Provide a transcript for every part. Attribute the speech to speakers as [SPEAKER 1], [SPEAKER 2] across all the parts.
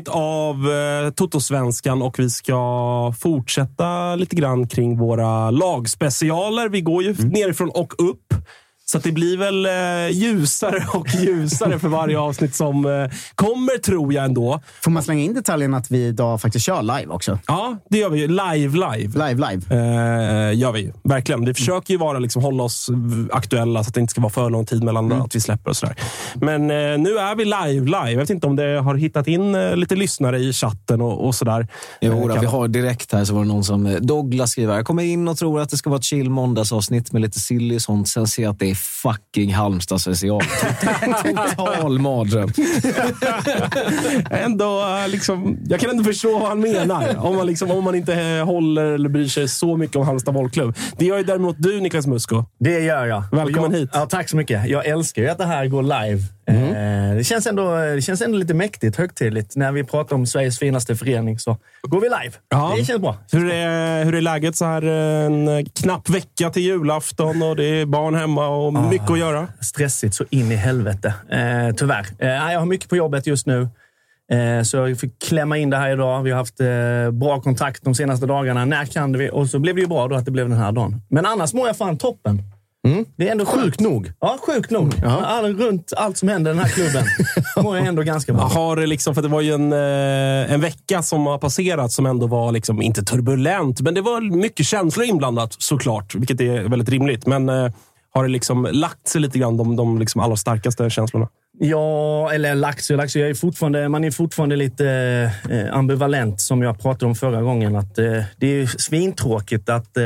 [SPEAKER 1] Avsnitt av eh, Totosvenskan och vi ska fortsätta lite grann kring våra lagspecialer. Vi går ju nerifrån och upp. Så att det blir väl eh, ljusare och ljusare för varje avsnitt som eh, kommer, tror jag ändå.
[SPEAKER 2] Får man slänga in detaljen att vi idag faktiskt kör live också?
[SPEAKER 1] Ja, det gör vi ju. Live, live.
[SPEAKER 2] Live, live.
[SPEAKER 1] Eh, gör vi ju. Verkligen. Vi försöker ju vara, liksom, hålla oss aktuella så att det inte ska vara för lång tid mellan att vi släpper och sådär. Men eh, nu är vi live, live. Jag vet inte om det har hittat in eh, lite lyssnare i chatten och, och sådär.
[SPEAKER 3] Jo,
[SPEAKER 1] Eh,
[SPEAKER 3] då, vi har direkt här så var det någon som eh, Douglas skriver. Jag kommer in och tror att det ska vara ett chill måndagsavsnitt med lite silly och sånt. Sen ser jag att det är fucking Halmstad special. Total mardröm.
[SPEAKER 1] ändå, eh, liksom, jag kan ändå förstå vad han menar. Om man, liksom, om man inte eh, håller eller bryr sig så mycket om Halmstad bollklubb. Det gör ju däremot du, Niklas Musko.
[SPEAKER 4] Det gör jag.
[SPEAKER 1] Välkommen
[SPEAKER 4] jag,
[SPEAKER 1] hit.
[SPEAKER 4] Ja, tack så mycket. Jag älskar ju att det här går live. Eh, det, känns ändå, det känns ändå lite mäktigt, högtidligt. När vi pratar om Sveriges finaste förening så går vi live.
[SPEAKER 1] Ja.
[SPEAKER 4] Det känns bra.
[SPEAKER 1] Hur är, hur är läget så här en knapp vecka till julafton och det är barn hemma och mycket att göra?
[SPEAKER 4] Stressigt så in i helvete. Eh, tyvärr. Eh, jag har mycket på jobbet just nu. Eh, så jag fick klämma in det här idag. Vi har haft eh, bra kontakt de senaste dagarna. När kan vi? Och så blev det ju bra då att det blev den här dagen. Men annars mår jag fan toppen. Det är ändå
[SPEAKER 2] Sjukt nog.
[SPEAKER 4] Ja, sjukt nog. All, runt allt som händer i den här klubben mår jag ändå ganska bra.
[SPEAKER 1] Har det liksom, för det var ju en, eh, en vecka som har passerat som ändå var, liksom, inte turbulent, men det var mycket känslor inblandat såklart, vilket är väldigt rimligt. Men eh, har det liksom lagt sig lite grann, de, de liksom allra starkaste känslorna?
[SPEAKER 4] Ja, eller jag är fortfarande, man är fortfarande lite eh, ambivalent, som jag pratade om förra gången. Att, eh, det är svintråkigt att eh,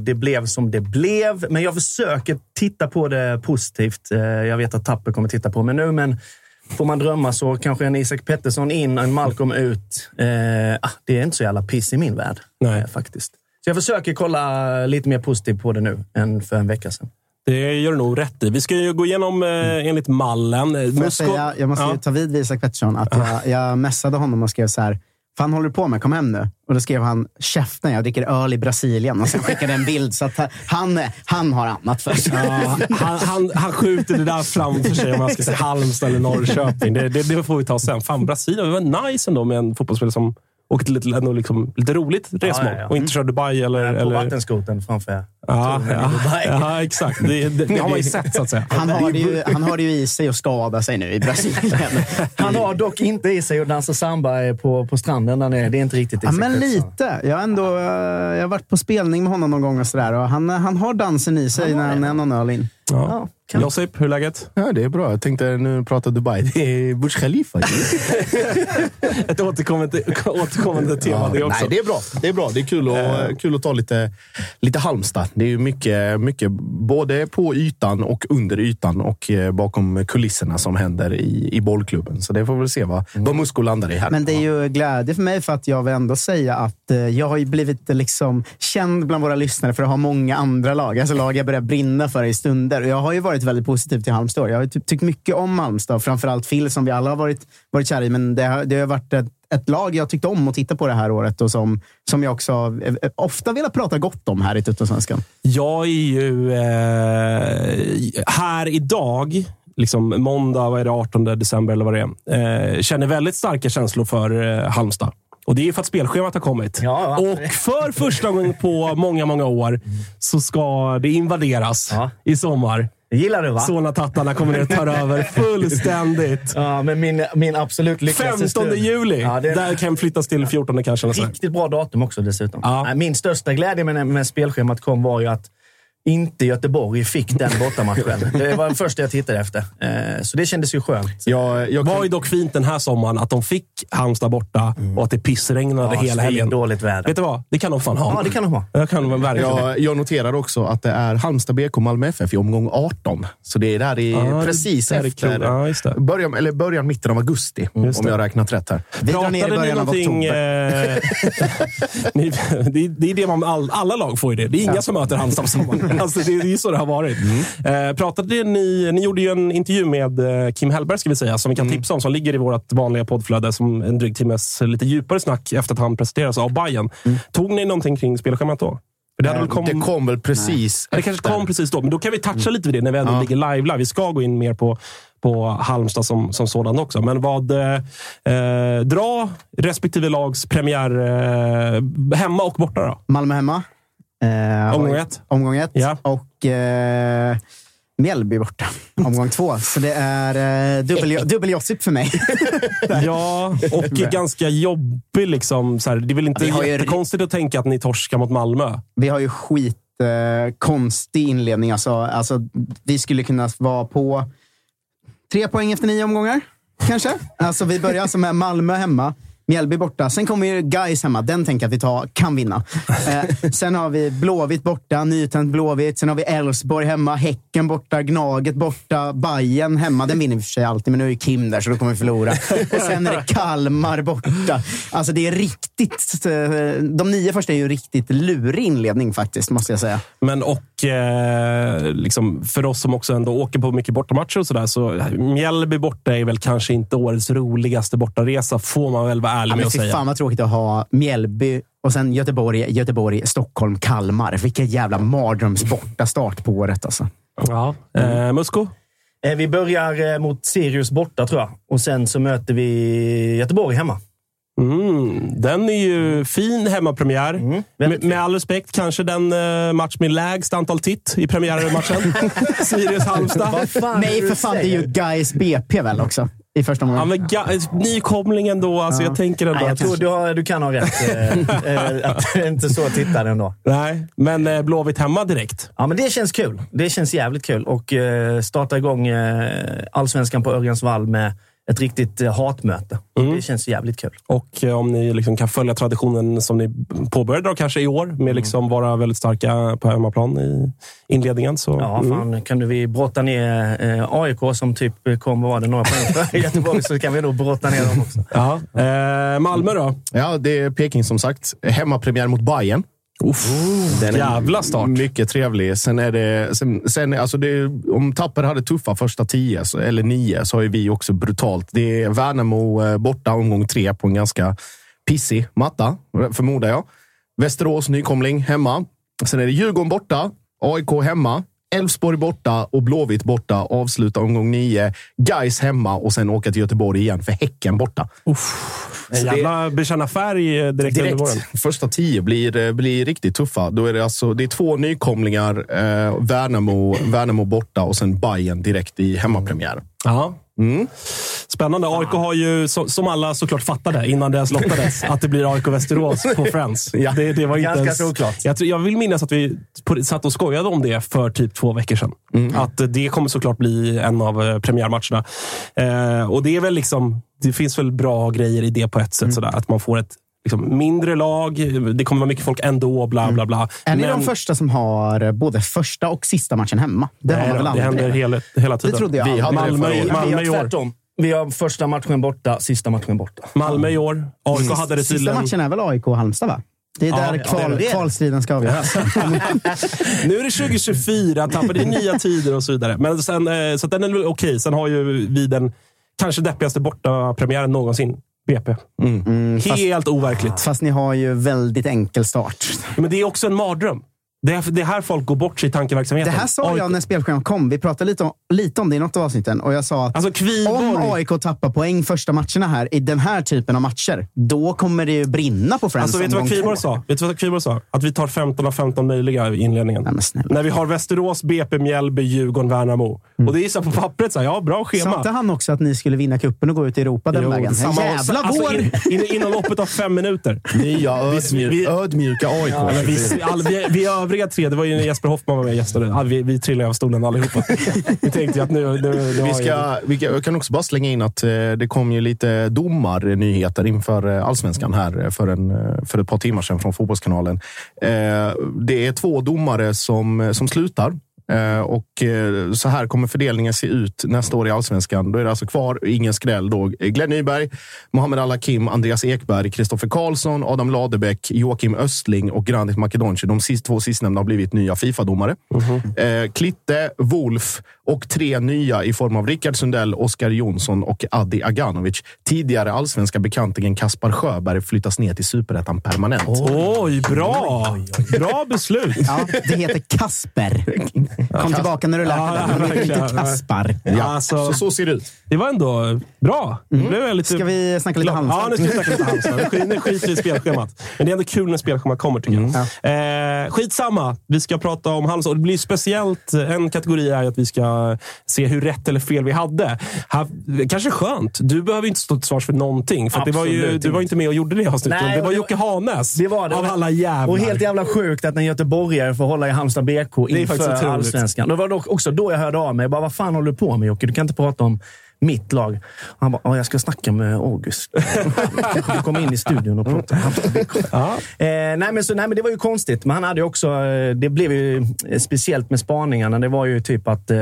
[SPEAKER 4] det blev som det blev, men jag försöker titta på det positivt. Jag vet att Tapper kommer titta på mig nu, men får man drömma så kanske en Isak Pettersson in, en Malcolm ut. Ah, det är inte så jävla piss i min värld,
[SPEAKER 1] Nej.
[SPEAKER 4] faktiskt. Så jag försöker kolla lite mer positivt på det nu än för en vecka sedan.
[SPEAKER 1] Det gör du nog rätt i. Vi ska ju gå igenom eh, enligt mallen.
[SPEAKER 2] Får jag, säga, jag måste ju
[SPEAKER 1] Ja.
[SPEAKER 2] ta vid vid Isak Pettersson. Att jag, jag messade honom och skrev så här. Fan håller du på med? Kom hem nu. Och då skrev han käften, jag dricker öl i Brasilien. Och sen skickade en bild. Så att han, han har annat för sig.
[SPEAKER 1] Ja, han, han, han skjuter det där framför sig om jag ska säga Halmstad eller Norrköping. Det, det, det får vi ta sen. Fan, Brasilien det var nice ändå med en fotbollsspelare som till ett ändå liksom, lite roligt resmål
[SPEAKER 4] Ja, ja, ja.
[SPEAKER 1] och inte kör Dubai eller...
[SPEAKER 4] På
[SPEAKER 1] eller
[SPEAKER 4] vattenskoten framför
[SPEAKER 1] ja, ja, ja, exakt. Det, det, det har man ju sett, så att säga.
[SPEAKER 2] Han har, det ju, han har det ju i sig att skada sig nu i Brasilien.
[SPEAKER 4] Han har dock inte i sig att dansa samba på, på stranden där nere. Det är inte riktigt i
[SPEAKER 2] Ja,
[SPEAKER 4] sig
[SPEAKER 2] men lite. Jag har, ändå, eh, jag har varit på spelning med honom någon gång och sådär. Och han, han har dansen i sig när han är någon öl in.
[SPEAKER 1] Ja.
[SPEAKER 4] Ja,
[SPEAKER 1] Josip, hur är läget?
[SPEAKER 5] Ja, det är bra. Jag tänkte nu prata Dubai. Det är Burj Khalifa.
[SPEAKER 1] Ett återkommande, återkommande tema det också.
[SPEAKER 5] Nej, det är bra. Det är bra. Det är kul att, kul att ta lite, lite Halmstad. Det är ju mycket, mycket både på ytan och under ytan och eh, bakom kulisserna som händer i, i bollklubben. Så det får vi väl se vad, vad Musko landar i här.
[SPEAKER 2] Men det är ju glädje för mig för att jag vill ändå säga att eh, jag har ju blivit liksom känd bland våra lyssnare för att ha många andra lag. Alltså lag jag börjar brinna för i stunder. Och jag har ju varit väldigt positiv till Halmstad. Jag har tyckt mycket om Halmstad. Framförallt Phil som vi alla har varit, varit kära i. Men det har, det har varit ett, ett lag jag tyckt om att titta på det här året och som, som jag också eh, ofta velat prata gott om här i Tuttosvenskan.
[SPEAKER 1] Jag är ju eh, här idag, liksom måndag vad är det, 18 december eller vad det är, eh, känner väldigt starka känslor för eh, Halmstad. Och det är för att spelschemat har kommit.
[SPEAKER 4] Ja.
[SPEAKER 1] och för första gången på många, många år så ska det invaderas
[SPEAKER 4] Ja.
[SPEAKER 1] i sommar.
[SPEAKER 4] Det gillar du va?
[SPEAKER 1] Solna-tattarna kommer ner och tar över fullständigt.
[SPEAKER 4] Ja, men min, min absolut lyckligaste
[SPEAKER 1] 15
[SPEAKER 4] stund.
[SPEAKER 1] juli.
[SPEAKER 4] Ja, det är
[SPEAKER 1] Där kan flyttas till 14 kanske.
[SPEAKER 4] riktigt bra datum också dessutom.
[SPEAKER 1] Ja.
[SPEAKER 4] Min största glädje med, med spelschemat kom var ju att inte Göteborg fick den bortamatchen. Det var det första jag tittade efter. Eh, Så det kändes ju skönt.
[SPEAKER 5] Jag, jag
[SPEAKER 1] Det var ju dock fint den här sommaren att de fick Halmstad borta och att det pissregnade
[SPEAKER 4] Ja,
[SPEAKER 1] hela helgen.
[SPEAKER 4] dåligt väder.
[SPEAKER 1] Vet du vad? Det kan de fan ha.
[SPEAKER 4] Ja, det kan de ha.
[SPEAKER 1] Det kan de verkligen.
[SPEAKER 5] jag, jag noterar också att det är Halmstad BK Malmö FF i omgång 18. Så det är där i,
[SPEAKER 1] Ja, det-
[SPEAKER 5] precis
[SPEAKER 1] där är
[SPEAKER 5] efter
[SPEAKER 1] kul. Ja, just det.
[SPEAKER 5] början, eller början, mitten av augusti.
[SPEAKER 1] Just
[SPEAKER 5] Om
[SPEAKER 1] det.
[SPEAKER 5] jag räknat rätt här.
[SPEAKER 2] Vi drar ner i
[SPEAKER 1] Pratade
[SPEAKER 2] början av oktober.
[SPEAKER 1] eh, det, det är det man, all, alla lag får ju det. Det är inga som möter Halmstad på sommaren. Alltså, det, är ju så det har varit.
[SPEAKER 2] Mm.
[SPEAKER 1] Eh, pratade ni, ni gjorde ju en intervju med eh, Kim Hellberg, ska vi säga, som vi
[SPEAKER 2] Mm.
[SPEAKER 1] kan tipsa om, som ligger i vårt vanliga poddflöde som en dryg timmes lite djupare snack efter att han presenterades av Bayern.
[SPEAKER 2] Mm.
[SPEAKER 1] Tog ni någonting kring spelschemat då? Det, väl kom,
[SPEAKER 5] Det kom väl precis
[SPEAKER 1] det kanske kom precis då, men då kan vi toucha lite vid det när vi ändå
[SPEAKER 5] Ja.
[SPEAKER 1] ligger live, live. Vi ska gå in mer på, på Halmstad som, som sådan också. Men vad... Eh, dra respektive lags premiär eh, hemma och borta då.
[SPEAKER 2] Malmö hemma. Eh,
[SPEAKER 1] Omgång ett.
[SPEAKER 2] Omgång ett.
[SPEAKER 1] Ja.
[SPEAKER 2] Och eh, Mjällby borta. Omgång två. Så det är eh, dubbel, dubbel Josip för mig.
[SPEAKER 1] Ja, och ganska jobbig. Liksom, så här. Det är väl inte
[SPEAKER 2] Ja, ju-
[SPEAKER 1] jättekonstigt att tänka att ni torskar mot Malmö.
[SPEAKER 2] Vi har ju skit eh, konstig inledning. Alltså, alltså, vi skulle kunna vara på tre poäng efter nio omgångar, kanske. Alltså, vi börjar alltså med Malmö hemma. Mjällby borta. Sen kommer ju Gais hemma. Den tänker jag att vi tar, kan vinna. Eh, sen har vi Blåvitt borta, nytänt Blåvitt. Sen har vi Elfsborg hemma, Häcken borta, Gnaget borta, Bayern hemma. Den vinner vi för sig alltid, men nu är ju Kim där så då kommer vi förlora. Och sen är det Kalmar borta. Alltså det är riktigt... eh, De nio första är ju riktigt lurig inledning faktiskt, måste jag säga.
[SPEAKER 1] Men och eh, liksom, för oss som också ändå åker på mycket bortamatcher och sådär, så Mjällby borta är väl kanske inte årets roligaste bortaresa, får man väl vara ärlig
[SPEAKER 2] Ja,
[SPEAKER 1] med att
[SPEAKER 2] fy
[SPEAKER 1] säga.
[SPEAKER 2] fan vad tråkigt att ha Mjällby och sen Göteborg, Göteborg, Stockholm, Kalmar. Vilken jävla mardröms borta start på året alltså.
[SPEAKER 1] Ja. Eh, Musko?
[SPEAKER 4] Eh, Vi börjar eh, mot Sirius borta, tror jag. Och sen så möter vi Göteborg hemma.
[SPEAKER 1] Mm, den är ju fin hemmapremiär.
[SPEAKER 4] väldigt
[SPEAKER 1] med, med all respekt, kanske den eh, match med lägst antal titt i premiärmatchen. Sirius-Halmstad.
[SPEAKER 2] Nej, för fan. Det är ju Gais BP väl också? I första
[SPEAKER 1] Ja,
[SPEAKER 2] omgången.
[SPEAKER 1] men ga- nykomling ändå. Alltså, Jag tänker ändå
[SPEAKER 4] Nej, jag
[SPEAKER 1] att...
[SPEAKER 4] tror du, har, du kan ha rätt. eh, eh, att det inte så tittar ändå.
[SPEAKER 1] Nej, men eh, Blåvitt hemma direkt.
[SPEAKER 4] Ja, men det känns kul. Det känns jävligt kul. Och eh, starta igång eh, allsvenskan på Örjansvall med ett riktigt eh, hatmöte. Det känns jävligt kul.
[SPEAKER 1] Och eh, om ni liksom kan följa traditionen som ni påbörjade då, kanske i år, med liksom vara väldigt starka på hemmaplan i inledningen. Så,
[SPEAKER 4] Ja,
[SPEAKER 1] mm.
[SPEAKER 4] fan, kan du vi brotta ner eh, AIK som typ eh, kom, vad var det, några poäng för Göteborg, så kan vi nog brotta ner dem också.
[SPEAKER 1] Ja. Eh, Malmö då?
[SPEAKER 5] Ja, det är Peking som sagt. Hemmapremiär mot Bayern.
[SPEAKER 1] Uff,
[SPEAKER 5] Den är
[SPEAKER 1] jävla start.
[SPEAKER 5] Mycket trevlig. Sen är det, sen, sen, alltså det, om Tapper hade tuffa första tio, så, eller nio, så har ju vi också brutalt. Det är Värnamo eh, borta omgång tre på en ganska pissig matta, förmodar jag. Västerås nykomling hemma. Sen är det Djurgården borta, AIK hemma, Elfsborg borta och Blåvitt borta. Avsluta omgång nio. Guys hemma och sen åka till Göteborg igen för Häcken borta.
[SPEAKER 1] En jävla bekänna färg eh, direkt, under våren.
[SPEAKER 5] Direkt. Första tio blir, eh, blir riktigt tuffa. Då är det, alltså, det är två nykomlingar. Eh, Värnamo, Värnamo borta och sen Bayern direkt i hemmapremiär.
[SPEAKER 1] Ja.
[SPEAKER 5] Mm.
[SPEAKER 1] Spännande. AIK har ju, som alla såklart fattade innan det ens lottades, att det blir AIK Västerås på Friends.
[SPEAKER 5] Ja,
[SPEAKER 1] det, det var inte
[SPEAKER 4] ganska
[SPEAKER 1] ens,
[SPEAKER 4] såklart.
[SPEAKER 1] Jag, jag vill minnas att vi satt och skojade om det för typ två veckor sedan. Att eh, det kommer såklart bli en av eh, premiärmatcherna. Eh, och det är väl liksom, det finns väl bra grejer i det på ett sätt. Sådär, att man får ett liksom, mindre lag. Det kommer vara mycket folk ändå, bla bla bla.
[SPEAKER 2] Är ni
[SPEAKER 1] Men-
[SPEAKER 2] de första som har eh, både första och sista matchen hemma? Det har
[SPEAKER 1] Nej,
[SPEAKER 2] man väl
[SPEAKER 1] det händer hela, hela tiden.
[SPEAKER 2] Det trodde jag
[SPEAKER 5] Vi hade det
[SPEAKER 1] Malmö,
[SPEAKER 5] året.
[SPEAKER 1] Malmö,
[SPEAKER 4] vi
[SPEAKER 1] i
[SPEAKER 4] har
[SPEAKER 1] år.
[SPEAKER 4] Vi har första matchen borta, sista matchen borta.
[SPEAKER 1] Malmö i år. AIK hade det
[SPEAKER 2] Sista
[SPEAKER 1] tydligen.
[SPEAKER 2] matchen är väl AIK och Halmstad, va? Det är
[SPEAKER 1] Ja,
[SPEAKER 2] där
[SPEAKER 1] ja,
[SPEAKER 2] kval,
[SPEAKER 4] det är det.
[SPEAKER 2] kvalstriden ska avgöras.
[SPEAKER 1] Nu är det 2024, tappade i nya tider och så vidare. Men sen, eh, så den är väl okej. Sen har ju vi den kanske deppigaste bortapremiären någonsin. BP.
[SPEAKER 2] Mm, fast,
[SPEAKER 1] Helt overkligt.
[SPEAKER 2] fast ni har ju väldigt enkel start.
[SPEAKER 1] Men det är också en mardröm. Det är, det är här folk går bort sig i
[SPEAKER 2] Det
[SPEAKER 1] tankeverksamheten.
[SPEAKER 2] här sa
[SPEAKER 1] AIK
[SPEAKER 2] jag när spelschemat kom. Vi pratade lite om, lite om det i något av avsnitten. Och jag sa att
[SPEAKER 1] Alltså Kviborg.
[SPEAKER 2] om AIK tappar poäng första matcherna här i den här typen av matcher, då kommer det ju brinna på Friends
[SPEAKER 1] Alltså, vet du vad Kviborg sa? Vet du vad Kviborg sa? Att vi tar 15 av 15 möjliga i inledningen.
[SPEAKER 2] Nej.
[SPEAKER 1] När vi har Västerås, BP, Mjällby, Djurgården, Värnamo. Och det är på pappret, så här, ja, bra schema.
[SPEAKER 2] Sa inte han också att ni skulle vinna kuppen och gå ut i Europa den
[SPEAKER 1] Jo,
[SPEAKER 2] vägen?
[SPEAKER 1] samma-
[SPEAKER 2] Jävla
[SPEAKER 1] alltså,
[SPEAKER 2] vår!
[SPEAKER 1] in, in, Inom loppet av fem minuter.
[SPEAKER 5] Nya
[SPEAKER 1] Vi-
[SPEAKER 5] ödmjuk,
[SPEAKER 1] vi-
[SPEAKER 5] ödmjuka AIK.
[SPEAKER 1] Ja, vi, all, vi, vi övriga tre, det var ju när Jesper Hoffman var med och gästade. Vi, vi trillade av stolen allihopa. Vi tänkte att nu... nu, nu
[SPEAKER 5] Vi, ska, vi kan- jag kan också bara slänga in att eh, det kom ju lite domarnyheter inför eh, allsvenskan här eh, för, en, för ett par timmar sedan från Fotbollskanalen. Det är två domare som, som slutar. Eh, Och eh, så här kommer fördelningen se ut nästa år i allsvenskan. Då är det alltså kvar, ingen skräll då, Glenn Nyberg, Mohamed Al-Hakim, Andreas Ekberg, Kristoffer Karlsson, Adam Ladebäck, Joakim Östling och Granit Makedonci. De två sistnämnda har blivit nya Fifa-domare. Eh, Klitte, Wolf och tre nya i form av Rickard Sundell, Oskar Jonsson och Adi Aganovic. Tidigare allsvenska bekantingen Kaspar Sjöberg flyttas ner till superettan permanent.
[SPEAKER 1] Oj, bra! Bra beslut.
[SPEAKER 2] Ja, det heter Kasper. Kom tillbaka när du lärt dig
[SPEAKER 1] Ja,
[SPEAKER 2] det. Det heter inte Kaspar.
[SPEAKER 1] Ja, alltså,
[SPEAKER 5] Så, så ser det ut.
[SPEAKER 1] det var ändå bra. Nu blev jag lite
[SPEAKER 2] Ska vi snacka lite. Halmstad?
[SPEAKER 1] Ja, nu ska vi snacka lite Halmstad. Nu skit- Nu skiter vi i spelschemat. Men det är ändå kul när spelschemat kommer, tycker jag. Eh, skitsamma. Vi ska prata om Halmstad. Och Det blir speciellt. En kategori är att vi ska se hur rätt eller fel vi hade. Här, kanske skönt. Du behöver inte stå till svars för någonting. För det var ju, du var inte med och gjorde det avsnittet.
[SPEAKER 4] Nej,
[SPEAKER 1] Det var
[SPEAKER 4] det
[SPEAKER 1] Jocke Hanes.
[SPEAKER 4] Det var det.
[SPEAKER 1] Av alla jävlar.
[SPEAKER 4] Och helt jävla sjukt att en göteborgare får hålla i Halmstad BK inför allsvenskan. Det var dock också då jag hörde av mig. Jag bara, vad fan håller du på med Jocke? Du kan inte prata om mitt lag. Han bara, "Ja, jag ska snacka med August. Du kommer in i studion och pratar.
[SPEAKER 1] Ja.
[SPEAKER 4] Eh, nej, men så, nej, men det var ju konstigt. Men han hade också... Eh, det blev ju eh, speciellt med spaningarna. Det var ju typ att eh,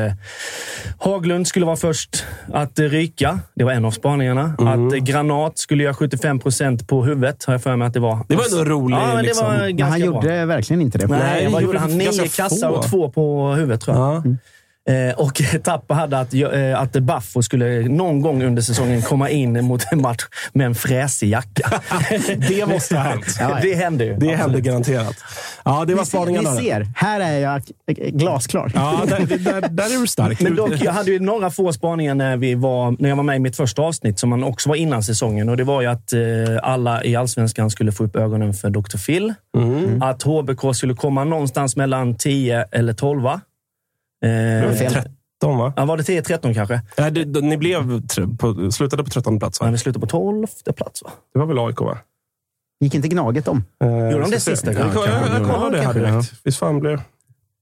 [SPEAKER 4] Haglund skulle vara först att eh, ryka. Det var en av spaningarna. Att eh, Granat skulle göra 75 procent på huvudet, har jag för mig att det var.
[SPEAKER 1] Det var ändå roligt.
[SPEAKER 4] Ja, men det
[SPEAKER 1] liksom.
[SPEAKER 2] Men han
[SPEAKER 4] bra.
[SPEAKER 2] gjorde verkligen inte det.
[SPEAKER 4] Nej,
[SPEAKER 1] Nej,
[SPEAKER 4] vad gjorde han? Nio kassar och två på huvudet, tror jag.
[SPEAKER 1] Ja.
[SPEAKER 4] Eh, och Tappa hade att, eh, att Baffo skulle någon gång under säsongen komma in mot en match med en fräsig jacka.
[SPEAKER 1] Det måste ha hänt.
[SPEAKER 2] Ja,
[SPEAKER 4] Det hände ju.
[SPEAKER 1] Det hände garanterat. Ja, det var spaningarna.
[SPEAKER 2] ni ser, här är jag glasklar.
[SPEAKER 1] Ja, där, där, där är du stark.
[SPEAKER 4] Men dock, jag hade ju några få spaningar när, vi var, när jag var med i mitt första avsnitt, som man också var innan säsongen. Och Det var ju att eh, alla i Allsvenskan skulle få upp ögonen för Dr. Phil.
[SPEAKER 1] Mm.
[SPEAKER 4] Att HBK skulle komma någonstans mellan 10 eller 12. Eh,
[SPEAKER 2] Fel.
[SPEAKER 1] 13, va?
[SPEAKER 4] ja, var det 10-13 kanske?
[SPEAKER 1] Ja, det, det, ni blev på, slutade på 13 plats,
[SPEAKER 4] Ja,
[SPEAKER 1] va?
[SPEAKER 4] vi slutade på 12 plats, va?
[SPEAKER 1] Det var väl AIK, va?
[SPEAKER 2] Gick inte Gnaget om?
[SPEAKER 1] Eh,
[SPEAKER 4] Gjorde de det sista?
[SPEAKER 1] Jag,
[SPEAKER 4] Ja,
[SPEAKER 1] jag, jag, jag kollade det här direkt. Visst fan blev...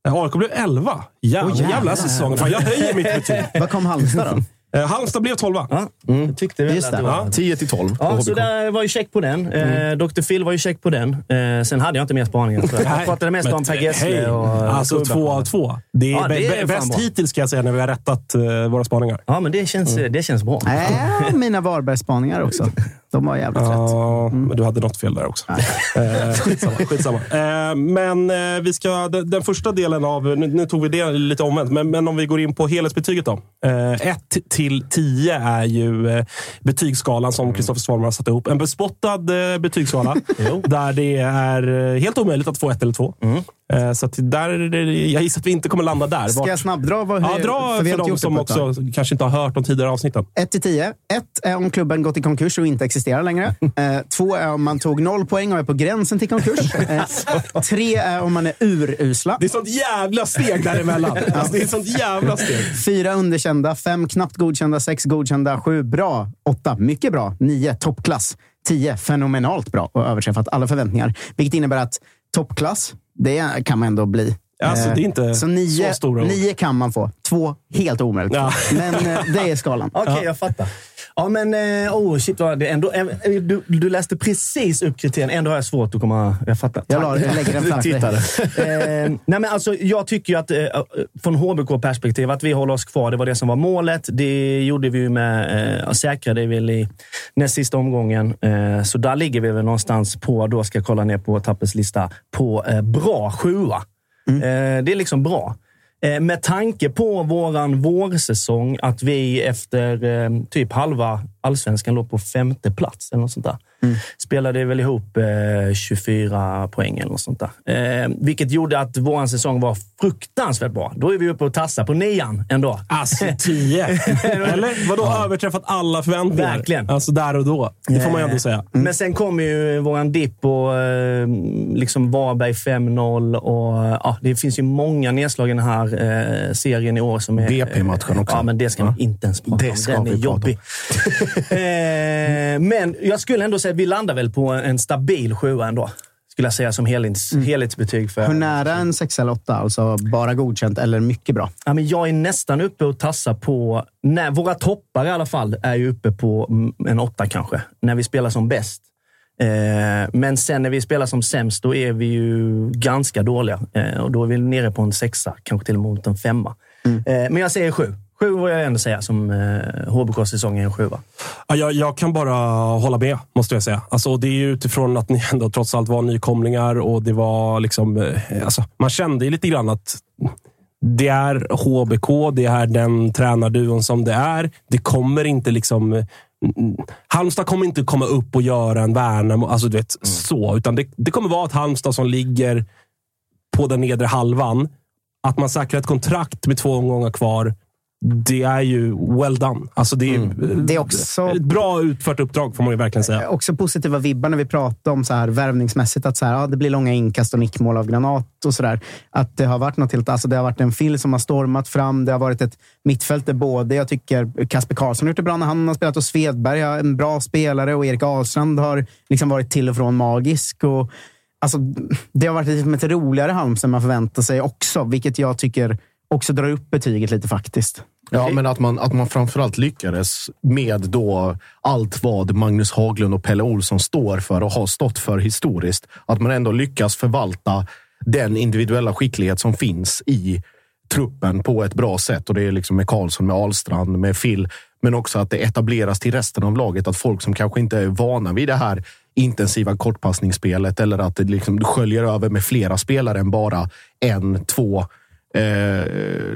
[SPEAKER 1] AIK blev 11. Jävla,
[SPEAKER 2] jävlar.
[SPEAKER 1] jävla säsong. Fan, jag höjer mitt betyg.
[SPEAKER 2] Vad kom Halmstad då?
[SPEAKER 1] Eh, Halmstad blev 12.
[SPEAKER 4] Ja, jag tyckte väl
[SPEAKER 2] Just
[SPEAKER 4] att
[SPEAKER 2] det.
[SPEAKER 4] var...
[SPEAKER 1] Ja.
[SPEAKER 5] 10 till 12 på
[SPEAKER 4] Ja, så där var ju check på den. Eh, Dr. Phil var ju check på den. Eh, sen hade jag inte mer spaningar. jag. Pratade mest
[SPEAKER 1] men
[SPEAKER 4] om Per. Gessle och
[SPEAKER 1] Alltså två av två. Det är,
[SPEAKER 4] Ja, det är
[SPEAKER 1] bäst hittills ska jag säga när vi har rättat eh, våra spaningar.
[SPEAKER 4] Ja, men det känns, det känns bra.
[SPEAKER 2] Nej, mina Varbergsspaningar också. De var jävligt rätt.
[SPEAKER 1] Ja, men du hade något fel där också. Eh, skitsamma. skitsamma. Eh, men eh, vi ska, den, den första delen av... Nu, nu tog vi det lite omvänt, men, men om vi går in på helhetsbetyget då. 1 till 10 är ju eh, betygsskalan som Kristoffer Svanmar har satt ihop. En bespottad eh, betygsskala där det är eh, helt omöjligt att få ett eller två. Eh, så att där, jag gissar att vi inte kommer landa där.
[SPEAKER 2] Ska
[SPEAKER 1] Vart-
[SPEAKER 2] jag snabbdra? Vad,
[SPEAKER 1] Ja,
[SPEAKER 2] för
[SPEAKER 1] dra för,
[SPEAKER 2] har inte
[SPEAKER 1] de som också kanske inte har hört de tidigare avsnitten.
[SPEAKER 2] 1 till 10. 1 är om klubben gått i konkurs och inte existerar längre. 2 är om man tog noll poäng och är på gränsen till konkurs. 3 är om man är urusla.
[SPEAKER 1] Det är sånt jävla steg däremellan. alltså, det är sånt jävla steg.
[SPEAKER 2] 4 underkända, 5 knappt godkända, 6 godkända, 7 bra, 8 mycket bra, 9 toppklass, 10 fenomenalt bra och överträffat alla förväntningar. Vilket innebär att toppklass, det kan man ändå bli.
[SPEAKER 1] Alltså,
[SPEAKER 2] Eh,
[SPEAKER 1] det är inte
[SPEAKER 2] så nio,
[SPEAKER 1] så stora ord.
[SPEAKER 2] nio kan man få. Två helt omöjligt.
[SPEAKER 1] Ja.
[SPEAKER 2] Men eh, det är skalan.
[SPEAKER 4] Okej, jag fattar. Ja, men eh, oh, shit, vad det ändå, eh, du, du läste precis upp kriterierna. Ändå har jag svårt att komma... Jag fattar.
[SPEAKER 2] Jag, la, jag lägger den framför
[SPEAKER 4] eh, nej men alltså, jag tycker ju att eh, från HBK-perspektiv, att vi håller oss kvar. Det var det som var målet. Det gjorde vi ju med, eh, säkrade väl i näst sista omgången. Eh, så där ligger vi väl någonstans på, då ska jag kolla ner på Tappes lista, på eh, bra sjua. Eh, det är liksom bra. Eh, med tanke på våran vårsäsong, att vi efter eh, typ halva allsvenskan låg på femte plats eller något sånt där. Spelade väl ihop eh, 24 poäng eller något sånt där. Eh, vilket gjorde att våran säsong var fruktansvärt bra. Då är vi uppe och tassar på nian ändå.
[SPEAKER 1] Alltså, tio. Eller? Vadå överträffat alla förväntningar?
[SPEAKER 4] Verkligen.
[SPEAKER 1] Alltså där och då. Det får man ju ändå säga.
[SPEAKER 4] Men sen kom ju våran dipp och eh, liksom Varberg 5-0 och ja, det finns ju många nedslag i den här eh, serien i år som är...
[SPEAKER 5] BP-matchen också.
[SPEAKER 4] Ja, men det ska
[SPEAKER 5] Ja.
[SPEAKER 4] inte ens prata
[SPEAKER 5] Det
[SPEAKER 4] om.
[SPEAKER 5] ska
[SPEAKER 4] Den
[SPEAKER 5] vi
[SPEAKER 4] är jobbig. eh, men jag skulle ändå säga vi landar väl på en stabil sjua ändå. Skulle jag säga som helhets, helhetsbetyg. För,
[SPEAKER 2] Hur nära en sex eller åtta? Alltså bara godkänt eller mycket bra?
[SPEAKER 4] Ja, men jag är nästan uppe och tassar på... När, våra toppar i alla fall är ju uppe på mm, en åtta kanske, när vi spelar som bäst. Eh, men sen när vi spelar som sämst, då är vi ju ganska dåliga. Eh, och då är vi nere på en sexa, kanske till och med en femma. Eh, men jag säger sju. Sju får jag ändå säga som eh, HBK-säsong är en sjua.
[SPEAKER 1] Ja, jag, jag kan bara hålla med, måste jag säga. Alltså, det är ju utifrån att ni ändå trots allt var nykomlingar och det var liksom... eh, Alltså, man kände ju lite grann att det är HBK, det är den tränarduon som det är. Det kommer inte liksom... mm, Halmstad kommer inte komma upp och göra en Värnamo, alltså du vet, så. Utan det, det kommer vara ett Halmstad som ligger på den nedre halvan. Att man säkrar ett kontrakt med två omgångar kvar, det är ju well done. Alltså det, är,
[SPEAKER 2] Det är också-
[SPEAKER 1] ett bra utfört uppdrag, får man ju verkligen säga.
[SPEAKER 2] Också positiva vibbar när vi pratar om så här värvningsmässigt. Att så här, ja, det blir långa inkast och nickmål av Granat och sådär. Att det har varit något helt... Alltså det har varit en Phil som har stormat fram. Det har varit ett mittfält där både, jag tycker Kasper Karlsson har gjort det bra när han har spelat och Svedberg är en bra spelare och Erik Ahlstrand har liksom varit till och från magisk. Och, alltså, det har varit liksom ett roligare Halmstad än man förväntar sig också, vilket jag tycker också drar upp betyget lite faktiskt.
[SPEAKER 5] Ja, men att man, att man framförallt lyckades med då allt vad Magnus Haglund och Pelle Olsson står för och har stått för historiskt. Att man ändå lyckas förvalta den individuella skicklighet som finns i truppen på ett bra sätt. Och det är liksom med Karlsson, med Ahlstrand, med Phil. Men också att det etableras till resten av laget. Att folk som kanske inte är vana vid det här intensiva kortpassningsspelet eller att det liksom sköljer över med flera spelare än bara en, två eh,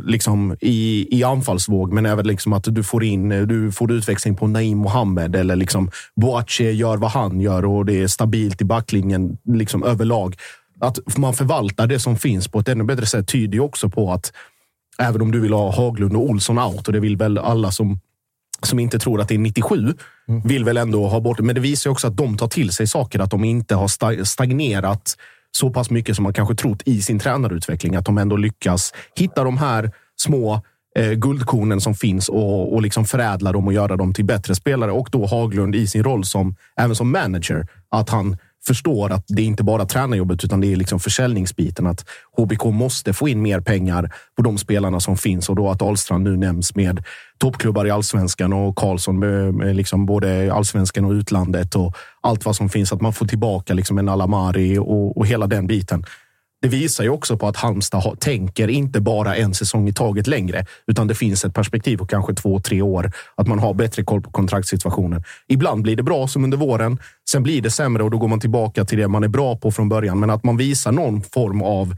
[SPEAKER 5] liksom i, i anfallsvåg, men även liksom att du får in du får utväxling på Naim Mohammed eller liksom Boache gör vad han gör och det är stabilt i backlinjen liksom överlag. Att man förvaltar det som finns på ett ännu bättre sätt tyder ju också på att även om du vill ha Haglund och Olsson out och det vill väl alla som som inte tror att det är 97 vill väl ändå ha bort det. Men det visar ju också att de tar till sig saker, att de inte har sta- stagnerat så pass mycket som man kanske trott i sin tränarutveckling. Att de ändå lyckas hitta de här små eh, guldkornen som finns och, och liksom förädla dem och göra dem till bättre spelare. Och då Haglund i sin roll som, även som manager, att han förstår att det är inte bara tränarjobbet utan det är liksom försäljningsbiten. Att HBK måste få in mer pengar på de spelarna som finns och då att Ahlstrand nu nämns med toppklubbar i allsvenskan och Karlsson med, med liksom både allsvenskan och utlandet och allt vad som finns. Att man får tillbaka liksom en Alamari och, och hela den biten det visar ju också på att Halmstad har, tänker inte bara en säsong i taget längre, utan det finns ett perspektiv på kanske två, tre år. Att man har bättre koll på kontraktssituationen. Ibland blir det bra som under våren. Sen blir det sämre och då går man tillbaka till det man är bra på från början. Men att man visar någon form av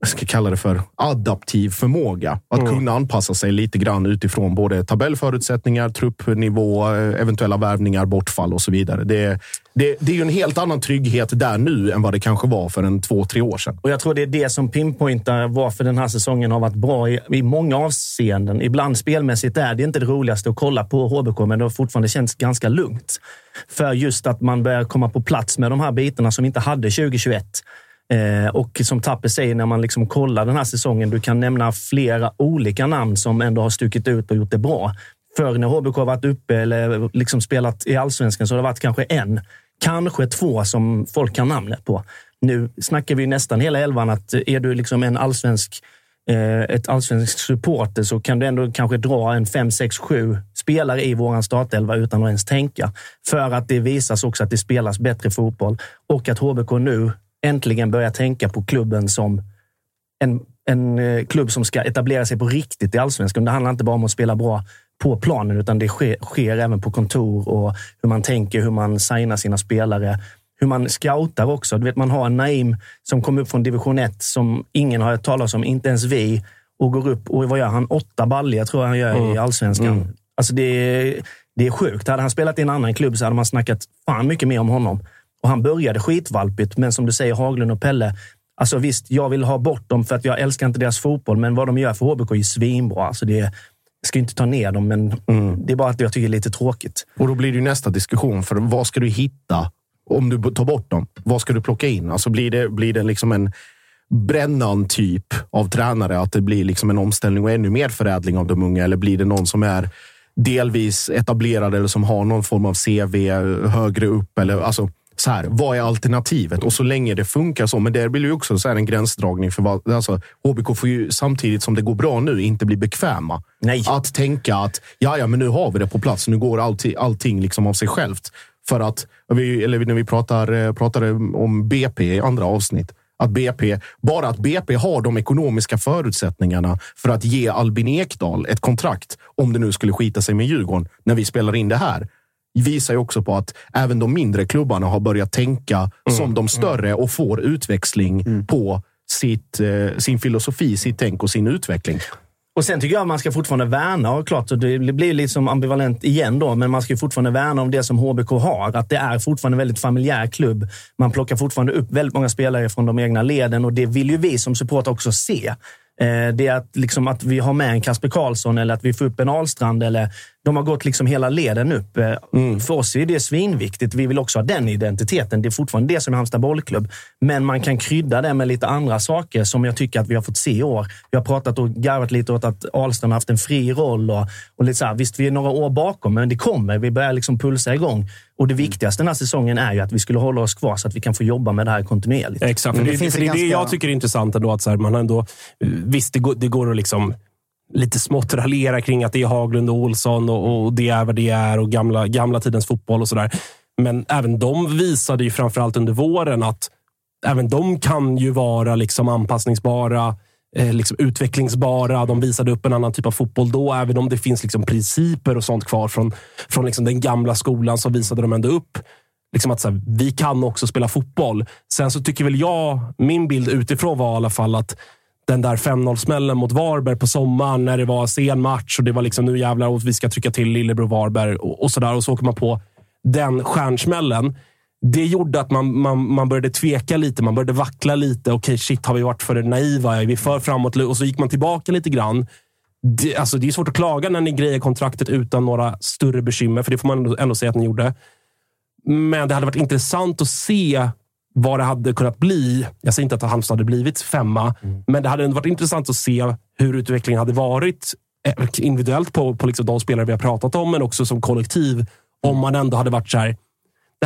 [SPEAKER 5] jag ska kalla det för adaptiv förmåga. Att
[SPEAKER 1] Mm.
[SPEAKER 5] kunna anpassa sig lite grann utifrån både tabellförutsättningar, truppnivå, eventuella värvningar, bortfall och så vidare. Det, det, det är ju en helt annan trygghet där nu än vad det kanske var för en två, tre år sedan.
[SPEAKER 4] Och Jag tror det är det som pinpointar varför den här säsongen har varit bra i, i många avseenden. Ibland spelmässigt är det inte det roligaste att kolla på HBK, men det har fortfarande känts ganska lugnt. För just att man börjar komma på plats med de här bitarna som vi inte hade 2021. Eh, och som Tapper säger, när man liksom kollar den här säsongen, du kan nämna flera olika namn som ändå har stuckit ut och gjort det bra. Förr när HBK har varit uppe eller liksom spelat i allsvenskan så har det varit kanske en, kanske två som folk kan namnet på. Nu snackar vi nästan hela elvan att är du liksom en allsvensk eh, ett allsvensk supporter så kan du ändå kanske dra en fem, sex, sju spelare i våran startelva utan att ens tänka. För att det visas också att det spelas bättre fotboll och att HBK nu äntligen börjar tänka på klubben som en, en eh, klubb som ska etablera sig på riktigt i allsvenskan. Det handlar inte bara om att spela bra på planen, utan det sker, sker även på kontor och hur man tänker, hur man signar sina spelare. Hur man scoutar också. Du vet, man har en Naim som kom upp från division 1 som ingen har hört talas om, inte ens vi. Och går upp och vad gör han? Åtta baljor tror jag han gör i allsvenskan. Alltså det är, det är sjukt. Hade han spelat i en annan klubb så hade man snackat fan mycket mer om honom. Och han började skitvalpigt, men som du säger, Haglund och Pelle. Alltså visst, jag vill ha bort dem för att jag älskar inte deras fotboll, men vad de gör för HBK är svinbra. Alltså det är, jag ska inte ta ner dem, men det är bara att jag tycker det är lite tråkigt.
[SPEAKER 5] Och då blir det nästa diskussion. För vad ska du hitta om du tar bort dem? Vad ska du plocka in? Alltså blir det, blir det liksom en brännan typ av tränare? Att det blir liksom en omställning och ännu mer förädling av de unga? Eller blir det någon som är delvis etablerad eller som har någon form av CV högre upp? Eller, alltså, så här, vad är alternativet? Och så länge det funkar så. Men det blir ju också så här en gränsdragning. för vad, alltså, HBK får ju samtidigt som det går bra nu inte bli bekväma.
[SPEAKER 4] Nej.
[SPEAKER 5] Att tänka att ja, ja, men nu har vi det på plats. Nu går allting, allting liksom av sig självt. För att, vi, eller när vi pratar, eh, pratade om BP i andra avsnitt, att BP, bara att BP har de ekonomiska förutsättningarna för att ge Albin Ekdal ett kontrakt, om det nu skulle skita sig med Djurgården, när vi spelar in det här, visar ju också på att även de mindre klubbarna har börjat tänka som de större och får utväxling på sitt, eh, sin filosofi, sitt tänk och sin utveckling.
[SPEAKER 4] Och sen tycker jag att man ska fortfarande värna, och klart, det blir liksom ambivalent igen då, men man ska fortfarande värna om det som HBK har. Att det är fortfarande en väldigt familjär klubb. Man plockar fortfarande upp väldigt många spelare från de egna leden och det vill ju vi som supporter också se. Eh, Det är att, liksom att vi har med en Kasper Karlsson eller att vi får upp en Ahlstrand. Eller, de har gått liksom hela leden upp. Eh, För oss är det svinviktigt. Vi vill också ha den identiteten. Det är fortfarande det som är Halmstad bollklubb. Men man kan krydda det med lite andra saker som jag tycker att vi har fått se i år. Vi har pratat och garvat lite åt att Ahlstrand har haft en fri roll. Och, och lite så här, visst, vi är några år bakom, men det kommer. Vi börjar liksom pulsa igång. Och det viktigaste den här säsongen är ju att vi skulle hålla oss kvar så att vi kan få jobba med det här kontinuerligt.
[SPEAKER 1] Exakt. För
[SPEAKER 2] det
[SPEAKER 1] det,
[SPEAKER 2] finns
[SPEAKER 1] för det det
[SPEAKER 2] ganska-
[SPEAKER 1] jag tycker är intressant ändå. Att så här, man har ändå visst, det går, det går att liksom lite smått raljera kring att det är Haglund och Olsson och, och det är vad det är och gamla, gamla tidens fotboll och sådär. Men även de visade ju framförallt under våren att även de kan ju vara liksom anpassningsbara, eh, liksom utvecklingsbara. De visade upp en annan typ av fotboll då, även om det finns liksom principer och sånt kvar från, från liksom den gamla skolan så visade de ändå upp liksom att så här, vi kan också spela fotboll. Sen så tycker väl jag, min bild utifrån var i alla fall att den där 5-0-smällen mot Varberg på sommaren när det var sen match och det var liksom nu jävlar och vi ska trycka till lillebror Varberg och, och sådär. Och så åker man på den stjärnsmällen. Det gjorde att man, man, man började tveka lite. Man började vackla lite. Okej, shit, har vi varit för naiva? Är vi för framåt? Och så gick man tillbaka lite grann. Det, alltså, det är svårt att klaga när ni grejer kontraktet utan några större bekymmer, för det får man ändå, ändå säga att ni gjorde. Men det hade varit intressant att se vad det hade kunnat bli. Jag säger inte att Halmstad hade blivit femma, men det hade ändå varit intressant att se hur utvecklingen hade varit eh, individuellt på, på liksom de spelare vi har pratat om, men också som kollektiv. Om man ändå hade varit så här.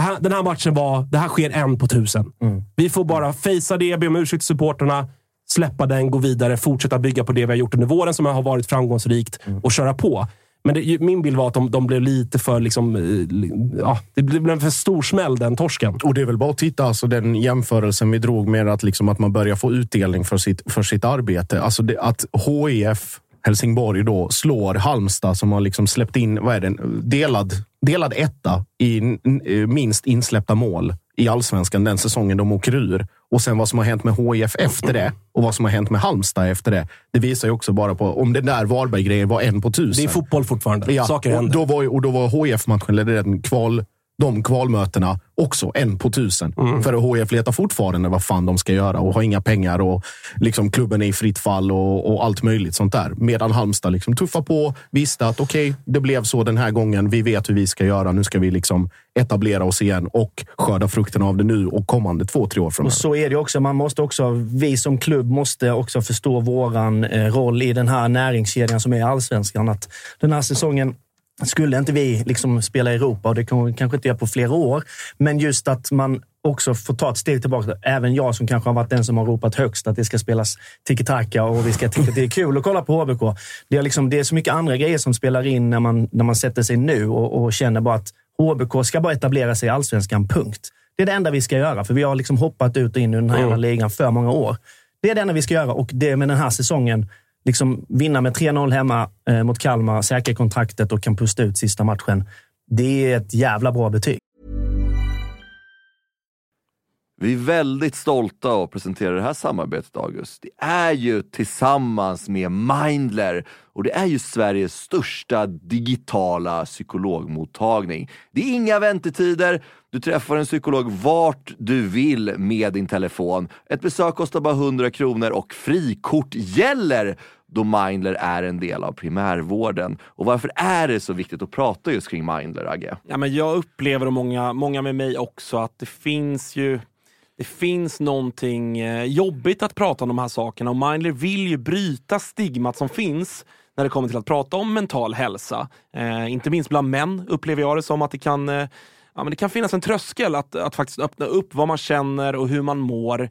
[SPEAKER 1] Här, den här matchen var, det här sker en på tusen. Vi får bara fejsa det, be om ursäkt till supporterna, släppa den, gå vidare, fortsätta bygga på det vi har gjort under våren som har varit framgångsrikt och köra på.
[SPEAKER 6] Men det, min bild var att de, de blev lite för... Liksom, eh, ja, det blev en för stor smäll, den torsken.
[SPEAKER 5] Och det är väl bara att titta, alltså den jämförelsen vi drog med att, liksom, att man börjar få utdelning för sitt, för sitt arbete. Alltså det, att HIF Helsingborg då slår Halmstad som har liksom släppt in vad är det, delad, delad etta i eh, minst insläppta mål i allsvenskan den säsongen de åker ur. Och sen vad som har hänt med HIF efter det och vad som har hänt med Halmstad efter det. Det visar ju också bara på om den där Varberg-grejen var en på tusen.
[SPEAKER 6] Det är fotboll fortfarande. Ja, Saker
[SPEAKER 5] och
[SPEAKER 6] händer.
[SPEAKER 5] då var, och då var HIF-matchen, eller den kval de kvalmötena också en på tusen. Mm. För HIF letar fortfarande vad fan de ska göra och har inga pengar och liksom klubben är i fritt fall och, och allt möjligt sånt där. Medan Halmstad liksom tuffar på, visste att okej, okay, det blev så den här gången. Vi vet hur vi ska göra. Nu ska vi liksom etablera oss igen och skörda frukten av det nu och kommande två, tre år framöver.
[SPEAKER 4] Och så är det också. Man måste också, vi som klubb måste också förstå våran eh, roll i den här näringskedjan som är allsvenskan. Att den här säsongen skulle inte vi liksom spela i Europa och det kommer vi kanske inte göra på flera år. Men just att man också får ta ett steg tillbaka. Även jag som kanske har varit den som har ropat högst att det ska spelas tiki-taka och vi ska tycka att det är kul att kolla på HBK. Det är, liksom, det är så mycket andra grejer som spelar in när man, när man sätter sig nu och, och känner bara att HBK ska bara etablera sig i allsvenskan, punkt. Det är det enda vi ska göra, för vi har liksom hoppat ut och in i den här mm. ligan för många år. Det är det enda vi ska göra och det med den här säsongen liksom vinna med 3-0 hemma eh, mot Kalmar, säkra kontraktet och kan pusta ut sista matchen. Det är ett jävla bra betyg.
[SPEAKER 7] Vi är väldigt stolta att presentera det här samarbetet, August. Det är ju tillsammans med Mindler och det är ju Sveriges största digitala psykologmottagning. Det är inga väntetider. Du träffar en psykolog vart du vill med din telefon. Ett besök kostar bara 100 kronor och frikort gäller då Mindler är en del av primärvården. Och varför är det så viktigt att prata just kring Mindler, Agge?
[SPEAKER 6] Ja, men jag upplever, och många, många med mig också, att det finns ju det finns någonting eh, jobbigt att prata om de här sakerna och Mindler vill ju bryta stigmat som finns när det kommer till att prata om mental hälsa. Eh, inte minst bland män upplever jag det som att det kan, eh, ja, men det kan finnas en tröskel att, att faktiskt öppna upp vad man känner och hur man mår.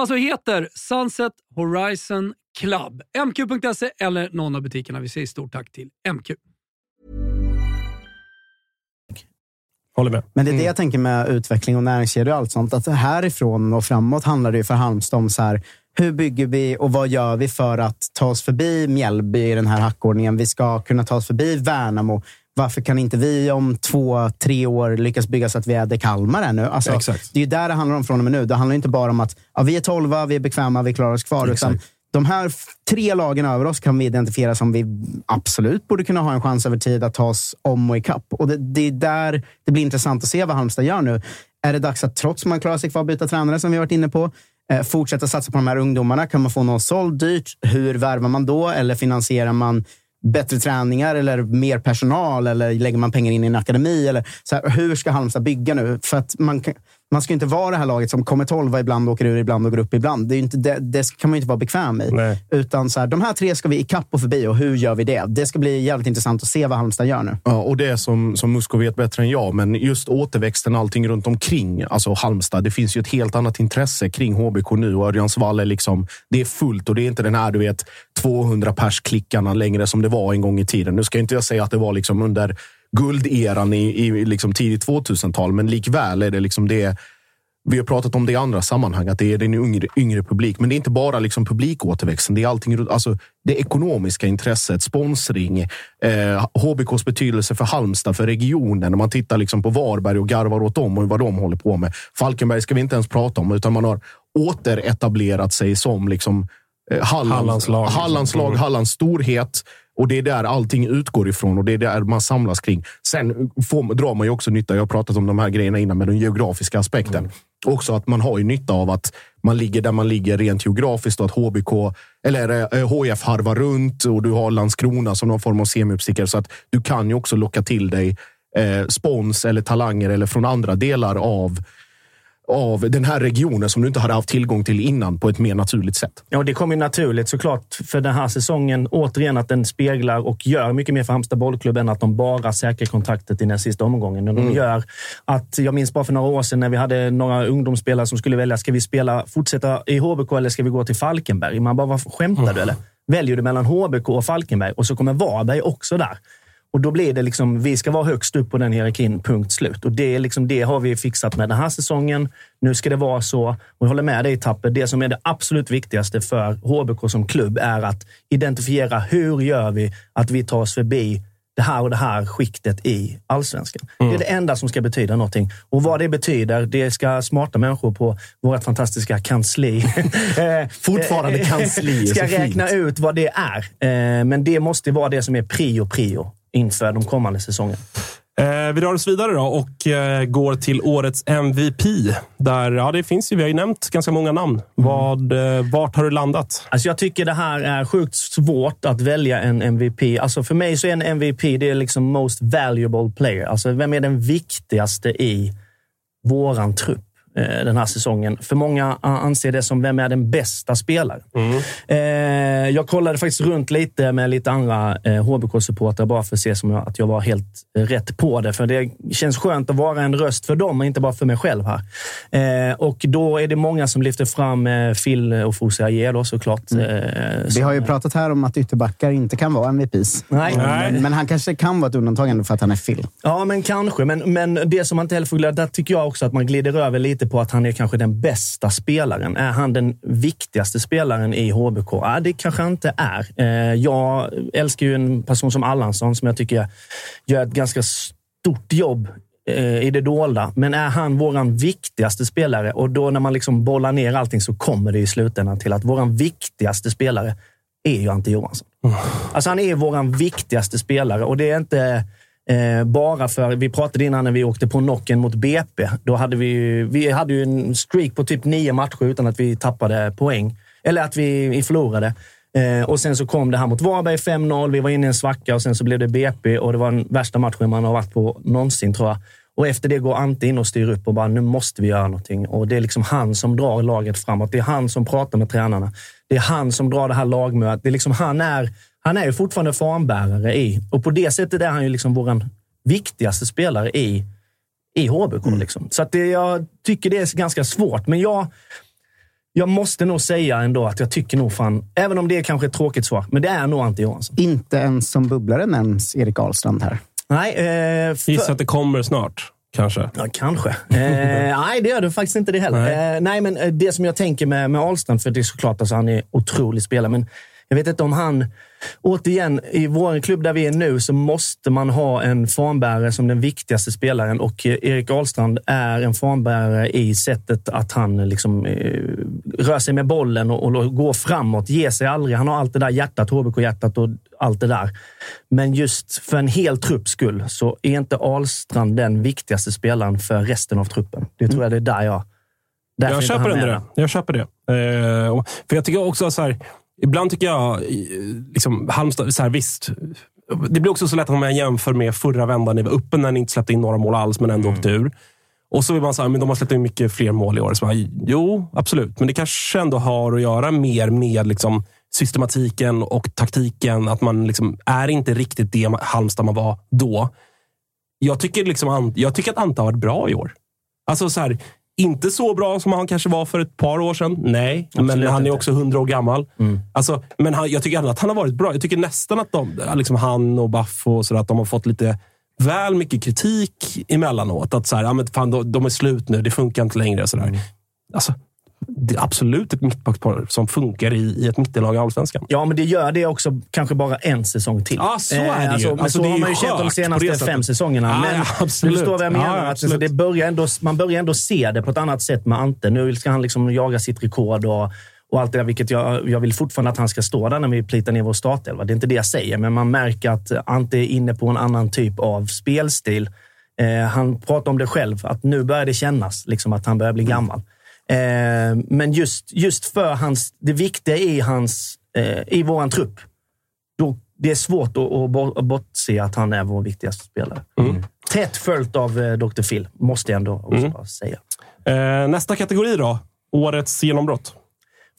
[SPEAKER 8] alltså heter Sunset Horizon Club. mq.se eller någon av butikerna. Vi säger stort tack till MQ.
[SPEAKER 1] Håller med.
[SPEAKER 2] Men det är det jag tänker med utveckling och näringskedjor och allt sånt. Att härifrån och framåt handlar det ju för Halmstad om så här, hur bygger vi och vad gör vi för att ta oss förbi Mjällby i den här hackordningen? Vi ska kunna ta oss förbi Värnamo. Varför kan inte vi om två, tre år lyckas bygga så att vi är det Kalmar är nu? Alltså,
[SPEAKER 1] Exakt.
[SPEAKER 2] Det är ju där det handlar om från och med nu. Det handlar inte bara om att ja, vi är tolva, vi är bekväma, vi klarar oss kvar. Utan de här tre lagen över oss kan vi identifiera som vi absolut borde kunna ha en chans över tid att ta oss om och ikapp. Och det, det är där det blir intressant att se vad Halmstad gör nu. Är det dags att, trots att man klarar sig kvar, byta tränare som vi har varit inne på? Eh, fortsätta satsa på de här ungdomarna. Kan man få någon såld dyrt? Hur värvar man då? Eller finansierar man bättre träningar eller mer personal? Eller lägger man pengar in i en akademi? Eller, så här, hur ska Halmstad bygga nu? För att man, kan- man ska inte vara det här laget som kommer tolva ibland, åker ur ibland och går upp ibland. Det, är inte, det, det kan man inte vara bekväm i.
[SPEAKER 1] Nej.
[SPEAKER 2] Utan så här, de här tre ska vi ikapp och förbi och hur gör vi det? Det ska bli jävligt intressant att se vad Halmstad gör nu.
[SPEAKER 5] Ja, och det som, som Musko vet bättre än jag, men just återväxten, allting runt omkring, alltså Halmstad. Det finns ju ett helt annat intresse kring HBK nu och Örjansvall är liksom, det är fullt och det är inte den här, du vet, 200 pers klickarna längre som det var en gång i tiden. Nu ska inte jag säga att det var liksom under gulderan i, i liksom tidigt 2000-tal, men likväl är det liksom det vi har pratat om det i andra sammanhang, att det är den yngre, yngre publik. Men det är inte bara liksom publikåterväxten. Det är allting, alltså det ekonomiska intresset, sponsring, eh, HBKs betydelse för Halmstad, för regionen. När man tittar liksom på Varberg och garvar åt dem och vad de håller på med. Falkenberg ska vi inte ens prata om, utan man har återetablerat sig som liksom, eh, Hallands,
[SPEAKER 1] Hallands lag, liksom.
[SPEAKER 5] Hallands lag. Hallands storhet. Och det är där allting utgår ifrån och det är där man samlas kring. Sen får, drar man ju också nytta, jag har pratat om de här grejerna innan, med den geografiska aspekten. Också att man har ju nytta av att man ligger där man ligger rent geografiskt och att HBK, eller eh, HF harvar runt och du har Landskrona som någon form av semiuppstickare. Så att du kan ju också locka till dig eh, spons eller talanger eller från andra delar av av den här regionen som du inte hade haft tillgång till innan på ett mer naturligt sätt.
[SPEAKER 4] Ja, det kommer ju naturligt såklart för den här säsongen. Återigen att den speglar och gör mycket mer för Halmstad bollklubb än att de bara säkrar kontraktet i den sista omgången. De
[SPEAKER 5] Mm.
[SPEAKER 4] gör att, jag minns bara för några år sedan när vi hade några ungdomsspelare som skulle välja, ska vi spela, fortsätta i HBK eller ska vi gå till Falkenberg? Man bara, skämtar du eller? Väljer du mellan HBK och Falkenberg? Och så kommer Varberg också där. Och då blir det liksom, vi ska vara högst upp på den hierarkin, punkt slut. Och det, är liksom, det har vi fixat med den här säsongen. Nu ska det vara så. Och jag håller med dig Tapper. Det som är det absolut viktigaste för HBK som klubb är att identifiera hur gör vi att vi tar oss förbi det här och det här skiktet i allsvenskan. Det är det enda som ska betyda någonting. Och vad det betyder, det ska smarta människor på vårt fantastiska kansli. eh,
[SPEAKER 5] Fortfarande kansli är
[SPEAKER 4] Ska
[SPEAKER 5] så fint.
[SPEAKER 4] räkna ut vad det är. Eh, men det måste vara det som är prio prio inför de kommande säsongerna.
[SPEAKER 1] Eh, vi rör oss vidare då och eh, går till årets MVP. Där, ja, det finns ju, vi har ju nämnt ganska många namn. Vad, eh, vart har du landat?
[SPEAKER 4] Alltså jag tycker det här är sjukt svårt att välja en MVP. Alltså för mig så är en MVP det är liksom most valuable player. Alltså vem är den viktigaste i våran trupp den här säsongen? För många anser det som vem är den bästa spelaren. Eh, jag kollade faktiskt runt lite med lite andra eh, HBK-supportrar bara för att se som jag, att jag var helt eh, rätt på det. För det känns skönt att vara en röst för dem och inte bara för mig själv här. Eh, och då är det många som lyfter fram eh, Phil och Fosse Ajer då såklart. Eh,
[SPEAKER 2] Vi har ju pratat här om att ytterbackar inte kan vara MVPs.
[SPEAKER 4] Nej.
[SPEAKER 2] Men, men han kanske kan vara ett undantag ändå för att han är Phil.
[SPEAKER 4] Ja, men kanske. Men, men det som man inte heller får glömma, där tycker jag också att man glider över lite på att han är kanske den bästa spelaren. Är han den viktigaste spelaren i HBK? Ja, det kanske han inte är. Eh, Jag älskar ju en person som Allansson som jag tycker gör ett ganska stort jobb eh, i det dolda. Men är han våran viktigaste spelare? Och då när man liksom bollar ner allting så kommer det i slutändan till att våran viktigaste spelare är ju Ante Johansson. Alltså han är våran viktigaste spelare och det är inte eh, bara för... Vi pratade innan när vi åkte på knocken mot BP. Då hade vi, ju- vi hade ju en streak på typ nio matcher utan att vi tappade poäng. Eller att vi, vi förlorade. Eh, och sen så kom det här mot Varberg 5-0. Vi var inne i en svacka och sen så blev det BP och det var den värsta matchen man har varit på någonsin tror jag. Och efter det går Ante in och styr upp och bara, nu måste vi göra någonting. Och det är liksom han som drar laget framåt. Det är han som pratar med tränarna. Det är han som drar det här lagmötet. Det är liksom, han, är, han är ju fortfarande fanbärare i, och på det sättet är han ju liksom vår viktigaste spelare i, i HBK. Liksom. Så att det, jag tycker det är ganska svårt. Men jag, jag måste nog säga ändå att jag tycker nog fan, även om det är kanske ett tråkigt svar, men det är nog Ante Johansson.
[SPEAKER 2] Inte ens som bubblare nämns Erik Ahlstrand här.
[SPEAKER 4] Nej, eh, för-
[SPEAKER 1] Gissa att det kommer snart, kanske.
[SPEAKER 4] Ja, kanske. Eh, nej, det gör det faktiskt inte det heller. Nej, eh, nej men eh, det som jag tänker med, med Ahlstrand, för det är såklart att han är otrolig spelare, men jag vet inte om han... Återigen, i vår klubb där vi är nu så måste man ha en fanbärare som den viktigaste spelaren och eh, Erik Ahlstrand är en fanbärare i sättet att han liksom, eh, rör sig med bollen och, och går framåt, ger sig aldrig. Han har allt det där hjärtat, HBK-hjärtat och allt det där. Men just för en hel trupps skull så är inte Ahlstrand den viktigaste spelaren för resten av truppen. Det tror jag det är där jag...
[SPEAKER 1] Jag köper det. Jag köper det. Eh, för jag tycker också så här, ibland tycker jag, eh, liksom, Halmstad, så här, visst. Det blir också så lätt om man jämför med förra vändan. Ni var uppe när ni inte släppte in några mål alls, men ändå åkte ur. Och så vill man säga, men de har släppt in mycket fler mål i år. Så bara, jo, absolut. Men det kanske ändå har att göra mer med liksom, systematiken och taktiken. Att man liksom, är inte riktigt det Halmstad man var då. Jag tycker, liksom, jag tycker att Ante har varit bra i år. Alltså så här, inte så bra som han kanske var för ett par år sedan. Nej, men
[SPEAKER 4] Absolut
[SPEAKER 1] han är
[SPEAKER 4] inte.
[SPEAKER 1] också hundra år gammal. Alltså, men han, jag tycker ändå att han har varit bra. Jag tycker nästan att de, liksom han och Baffo och sådär, att de har fått lite väl mycket kritik emellanåt. Att så här, ja, men fan, de, de är slut nu, det funkar inte längre. Sådär. Alltså, det är absolut ett mittbackspar som funkar i, i ett mittenlag i Allsvenskan.
[SPEAKER 4] Ja, men det gör det också kanske bara en säsong till.
[SPEAKER 1] Ja, så är det ju.
[SPEAKER 4] alltså,
[SPEAKER 1] Alltså,
[SPEAKER 4] så
[SPEAKER 1] det
[SPEAKER 4] har man ju känt de senaste fem säsongerna.
[SPEAKER 1] Ja,
[SPEAKER 4] men
[SPEAKER 1] ja, absolut.
[SPEAKER 4] du förstår vad jag
[SPEAKER 1] Ja,
[SPEAKER 4] menar.
[SPEAKER 1] ja,
[SPEAKER 4] alltså, det börjar ändå, man börjar ändå se det på ett annat sätt med Ante. Nu ska han liksom jaga sitt rekord och, och allt det där, vilket jag, jag vill fortfarande att han ska stå där när vi plitar ner vår startelva. Det är inte det jag säger, men man märker att Ante är inne på en annan typ av spelstil. Eh, han pratar om det själv, att nu börjar det kännas liksom att han börjar bli gammal. Eh, men just, just för hans, det viktiga i, hans, eh, i våran trupp, då, det är svårt att, att bo- att bortse att han är vår viktigaste spelare. Tätt följt av eh, Dr. Phil, måste jag ändå också bara säga.
[SPEAKER 1] Eh, nästa kategori då. Årets genombrott.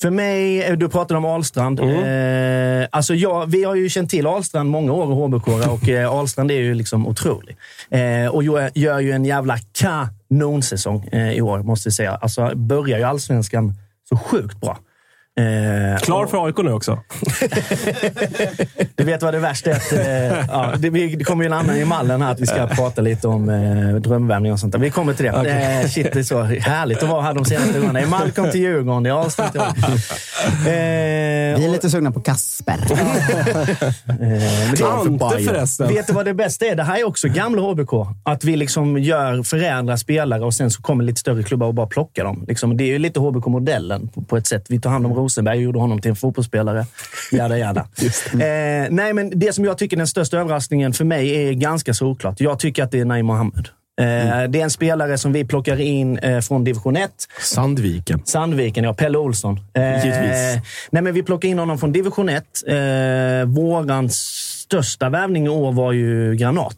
[SPEAKER 4] För mig, eh, du pratade om Ahlstrand. Eh, alltså jag, vi har ju känt till Ahlstrand många år i HBK och eh, Ahlstrand är ju liksom otrolig. Eh, och gör, gör ju en jävla kanonsäsong eh, i år, måste jag säga. Alltså börjar ju allsvenskan så sjukt bra. Eh,
[SPEAKER 1] Klar för AIK nu också.
[SPEAKER 4] Du vet vad det värsta är? Att, eh, ja, det, vi, det kommer ju en annan i mallen här att vi ska prata lite om eh, drömvärvning och sånt där. Vi kommer till det.
[SPEAKER 1] Okej.
[SPEAKER 4] Eh, shit, det är så härligt att vara här de senaste gångerna. Det är Malcolm till Djurgården, det är Ahlstrand till AIK. eh,
[SPEAKER 2] Vi är lite sugna på Kasper.
[SPEAKER 1] Ante förresten.
[SPEAKER 4] Vet du vad det bästa är? Det här är också gamla HBK. Att vi liksom gör, förädlar spelare och sen så kommer lite större klubbar och bara plockar dem. Liksom, det är ju lite HBK-modellen på, på ett sätt. Vi tar hand om Rosenberg gjorde honom till en fotbollsspelare. Jada, jada. eh, nej, men det som jag tycker är den största överraskningen för mig är ganska solklart. Jag tycker att det är Naim Mohammed. Eh, Det är en spelare som vi plockar in eh, från division 1.
[SPEAKER 5] Sandviken.
[SPEAKER 4] Sandviken, ja. Pelle Olsson. Eh,
[SPEAKER 5] Givetvis.
[SPEAKER 4] Nej, men vi plockade in honom från division 1. Eh, våran största värvning i år var ju Granat.